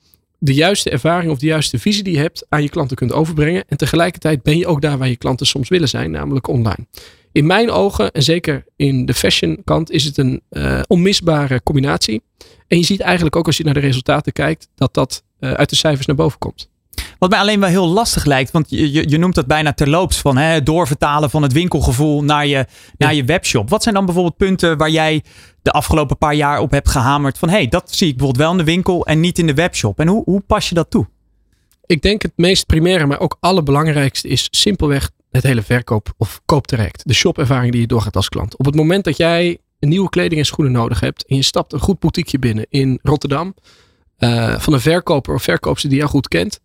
de juiste ervaring of de juiste visie die je hebt aan je klanten kunt overbrengen. En tegelijkertijd ben je ook daar waar je klanten soms willen zijn, namelijk online. In mijn ogen, en zeker in de fashion kant, is het een eh, onmisbare combinatie. En je ziet eigenlijk ook als je naar de resultaten kijkt, dat dat eh, uit de cijfers naar boven komt. Wat mij alleen wel heel lastig lijkt, want je, je, je noemt dat bijna terloops van hè, doorvertalen van het winkelgevoel naar je, naar je webshop. Wat zijn dan bijvoorbeeld punten waar jij de afgelopen paar jaar op hebt gehamerd van hé, hey, dat zie ik bijvoorbeeld wel in de winkel en niet in de webshop. En hoe, hoe pas je dat toe? Ik denk het meest primaire, maar ook allerbelangrijkste is simpelweg het hele verkoop of kooptraject. De shopervaring die je doorgaat als klant. Op het moment dat jij nieuwe kleding en schoenen nodig hebt en je stapt een goed boutiqueje binnen in Rotterdam eh, van een verkoper of verkoopster die jou goed kent,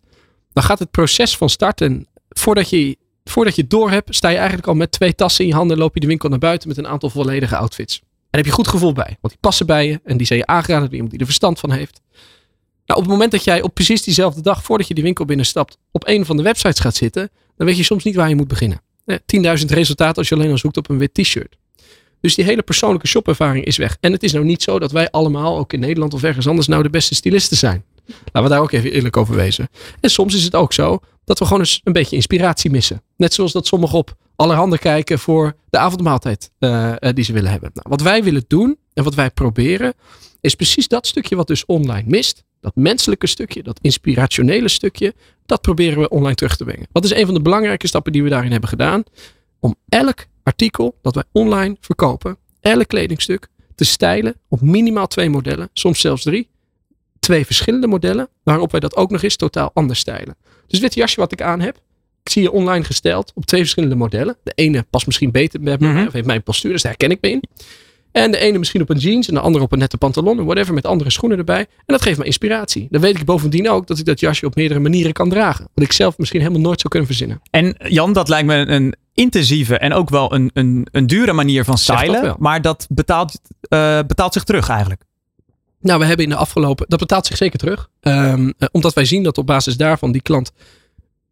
dan gaat het proces van starten voordat je, voordat je het door hebt, sta je eigenlijk al met twee tassen in je handen en loop je de winkel naar buiten met een aantal volledige outfits. En heb je goed gevoel bij, want die passen bij je en die zijn je aangeraden door iemand die er verstand van heeft. Nou, op het moment dat jij op precies diezelfde dag, voordat je die winkel binnenstapt, op een van de websites gaat zitten, dan weet je soms niet waar je moet beginnen. Eh, 10.000 resultaten als je alleen al zoekt op een wit t-shirt. Dus die hele persoonlijke shopervaring is weg. En het is nou niet zo dat wij allemaal, ook in Nederland of ergens anders, nou de beste stylisten zijn. Laten we daar ook even eerlijk over wezen. En soms is het ook zo dat we gewoon eens een beetje inspiratie missen. Net zoals dat sommigen op allerhande kijken voor de avondmaaltijd eh, eh, die ze willen hebben. Nou, wat wij willen doen en wat wij proberen, is precies dat stukje wat dus online mist. Dat menselijke stukje, dat inspirationele stukje, dat proberen we online terug te brengen. Wat is een van de belangrijke stappen die we daarin hebben gedaan? Om elk artikel dat wij online verkopen, elk kledingstuk, te stijlen op minimaal twee modellen, soms zelfs drie. Twee verschillende modellen, waarop wij dat ook nog eens totaal anders stijlen. Dus dit jasje wat ik aan heb, ik zie je online gesteld op twee verschillende modellen. De ene past misschien beter bij mij, Mhm. of heeft mijn postuur, dus daar herken ik me in. En de ene misschien op een jeans en de andere op een nette pantalon en whatever met andere schoenen erbij. En dat geeft me inspiratie. Dan weet ik bovendien ook dat ik dat jasje op meerdere manieren kan dragen. Wat ik zelf misschien helemaal nooit zou kunnen verzinnen. En Jan, dat lijkt me een intensieve en ook wel een, een, een dure manier van dat stylen. Maar dat betaalt, eh, betaalt zich terug eigenlijk. Nou, we hebben in de afgelopen. Dat betaalt zich zeker terug. Ehm, eh, omdat wij zien dat op basis daarvan die klant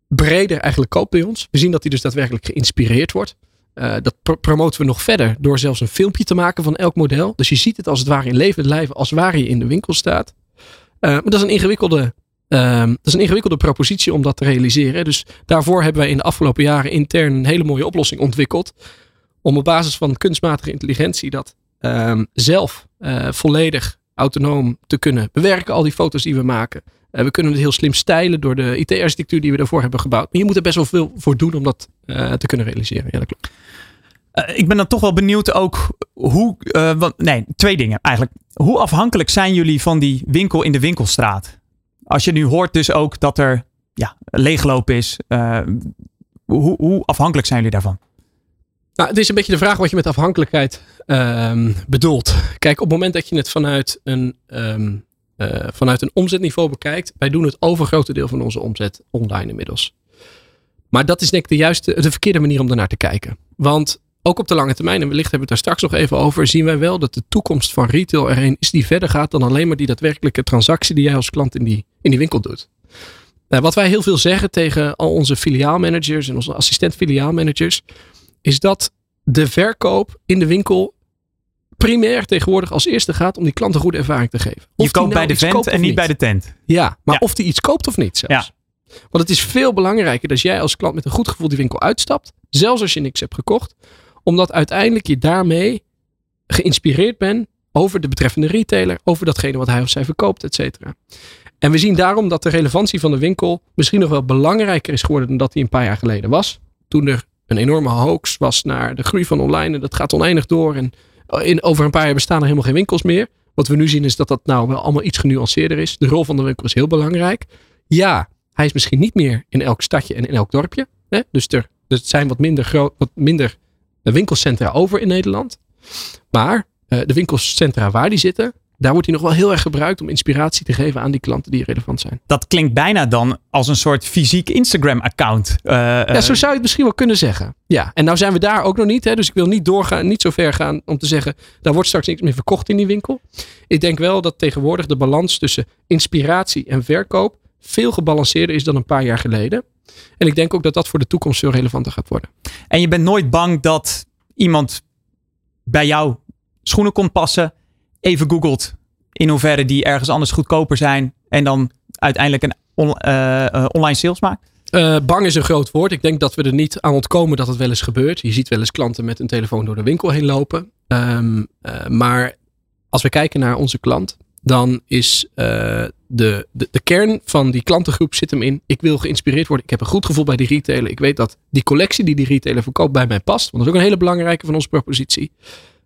breder eigenlijk koopt bij ons. We zien dat hij dus daadwerkelijk geïnspireerd wordt. Eh, dat pro- promoten we nog verder door zelfs een filmpje te maken van elk model. Dus je ziet het als het ware in levend lijven, als ware je in de winkel staat. Eh, maar dat is een ingewikkelde. ehm, dat is een ingewikkelde propositie om dat te realiseren. Dus daarvoor hebben wij in de afgelopen jaren intern een hele mooie oplossing ontwikkeld. Om op basis van kunstmatige intelligentie dat ehm, zelf volledig autonoom te kunnen bewerken. Al die foto's die we maken. Eh, we kunnen het heel slim stijlen door de IT-architectuur die we daarvoor hebben gebouwd. Maar je moet er best wel veel voor doen om dat eh, te kunnen realiseren. Ja, dat klopt. Eh, ik ben dan toch wel benieuwd ook hoe. want, nee, twee dingen eigenlijk. Hoe afhankelijk zijn jullie van die winkel in de winkelstraat? Als je nu hoort dus ook dat er ja, leegloop is. hoe, hoe afhankelijk zijn jullie daarvan? Nou, het is een beetje de vraag wat je met afhankelijkheid ehm, bedoelt. Kijk, op het moment dat je het vanuit een, ehm, eh, vanuit een omzetniveau bekijkt. Wij doen het overgrote deel van onze omzet online inmiddels. Maar dat is denk ik de juiste, de verkeerde manier om daarnaar te kijken. Want ook op de lange termijn, en wellicht hebben we het daar straks nog even over, zien wij wel dat de toekomst van retail er een is die verder gaat dan alleen maar die daadwerkelijke transactie die jij als klant in die, in die winkel doet. Nou, wat wij heel veel zeggen tegen al onze filiaalmanagers en onze assistent filiaalmanagers, is dat de verkoop in de winkel primair tegenwoordig als eerste gaat om die klant een goede ervaring te geven. Of Je koopt nou bij de vent en niet bij de tent. Ja, maar Ja. of die iets koopt of niet zelfs. Want het is veel belangrijker dat jij als klant met een goed gevoel die winkel uitstapt. Zelfs als je niks hebt gekocht. Omdat uiteindelijk je daarmee geïnspireerd bent over de betreffende retailer. Over datgene wat hij of zij verkoopt, et cetera. En we zien daarom dat de relevantie van de winkel misschien nog wel belangrijker is geworden dan dat die een paar jaar geleden was. Toen er een enorme hoax was naar de groei van online en dat gaat oneindig door. En in, over een paar jaar bestaan er helemaal geen winkels meer. Wat we nu zien is dat dat nou wel allemaal iets genuanceerder is. De rol van de winkel is heel belangrijk. Ja, hij is misschien niet meer in elk stadje en in elk dorpje. Hè? Dus er, zijn wat minder, groot, wat minder winkelcentra over in Nederland. Maar uh, de winkelcentra waar die zitten, daar wordt hij nog wel heel erg gebruikt om inspiratie te geven aan die klanten die relevant zijn. Dat klinkt bijna dan als een soort fysiek Instagram-account. Uh, ja, zo zou je het misschien wel kunnen zeggen. Ja, en nou zijn we daar ook nog niet. Hè, dus ik wil niet doorgaan, niet zo ver gaan om te zeggen, daar wordt straks niks meer verkocht in die winkel. Ik denk wel dat tegenwoordig de balans tussen inspiratie en verkoop veel gebalanceerder is dan een paar jaar geleden. En ik denk ook dat dat voor de toekomst veel relevanter gaat worden. En je bent nooit bang dat iemand bij jou schoenen komt passen, even googelt in hoeverre die ergens anders goedkoper zijn en dan uiteindelijk een uh, online sales maakt? Uh, bang is een groot woord. Ik denk dat we er niet aan ontkomen dat het wel eens gebeurt. Je ziet wel eens klanten met een telefoon door de winkel heen lopen. Uh, maar als we kijken naar onze klant, dan is de, de, de, kern van die klantengroep zit hem in. Ik wil geïnspireerd worden. Ik heb een goed gevoel bij die retailer. Ik weet dat die collectie die die retailer verkoopt bij mij past. Want dat is ook een hele belangrijke van onze propositie.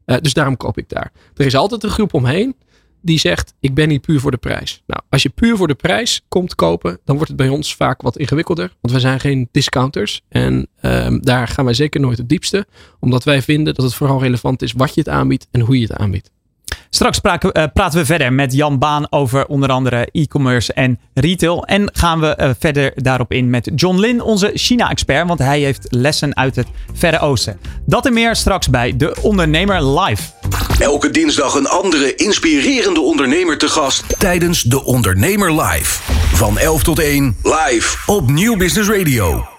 Uh, dus daarom koop ik daar. Er is altijd een groep omheen die zegt: Ik ben niet puur voor de prijs. Nou, als je puur voor de prijs komt kopen, dan wordt het bij ons vaak wat ingewikkelder. Want we zijn geen discounters. En um, daar gaan wij zeker nooit het diepste. Omdat wij vinden dat het vooral relevant is wat je het aanbiedt en hoe je het aanbiedt. Straks praten, uh, praten we verder met Jan Baan over onder andere e-commerce en retail. En gaan we uh, verder daarop in met John Lin, onze China-expert, want hij heeft lessen uit het Verre Oosten. Dat en meer straks bij De Ondernemer Live. Elke dinsdag een andere inspirerende ondernemer te gast tijdens De Ondernemer Live. Van 11 tot 1 live op Nieuw Business Radio.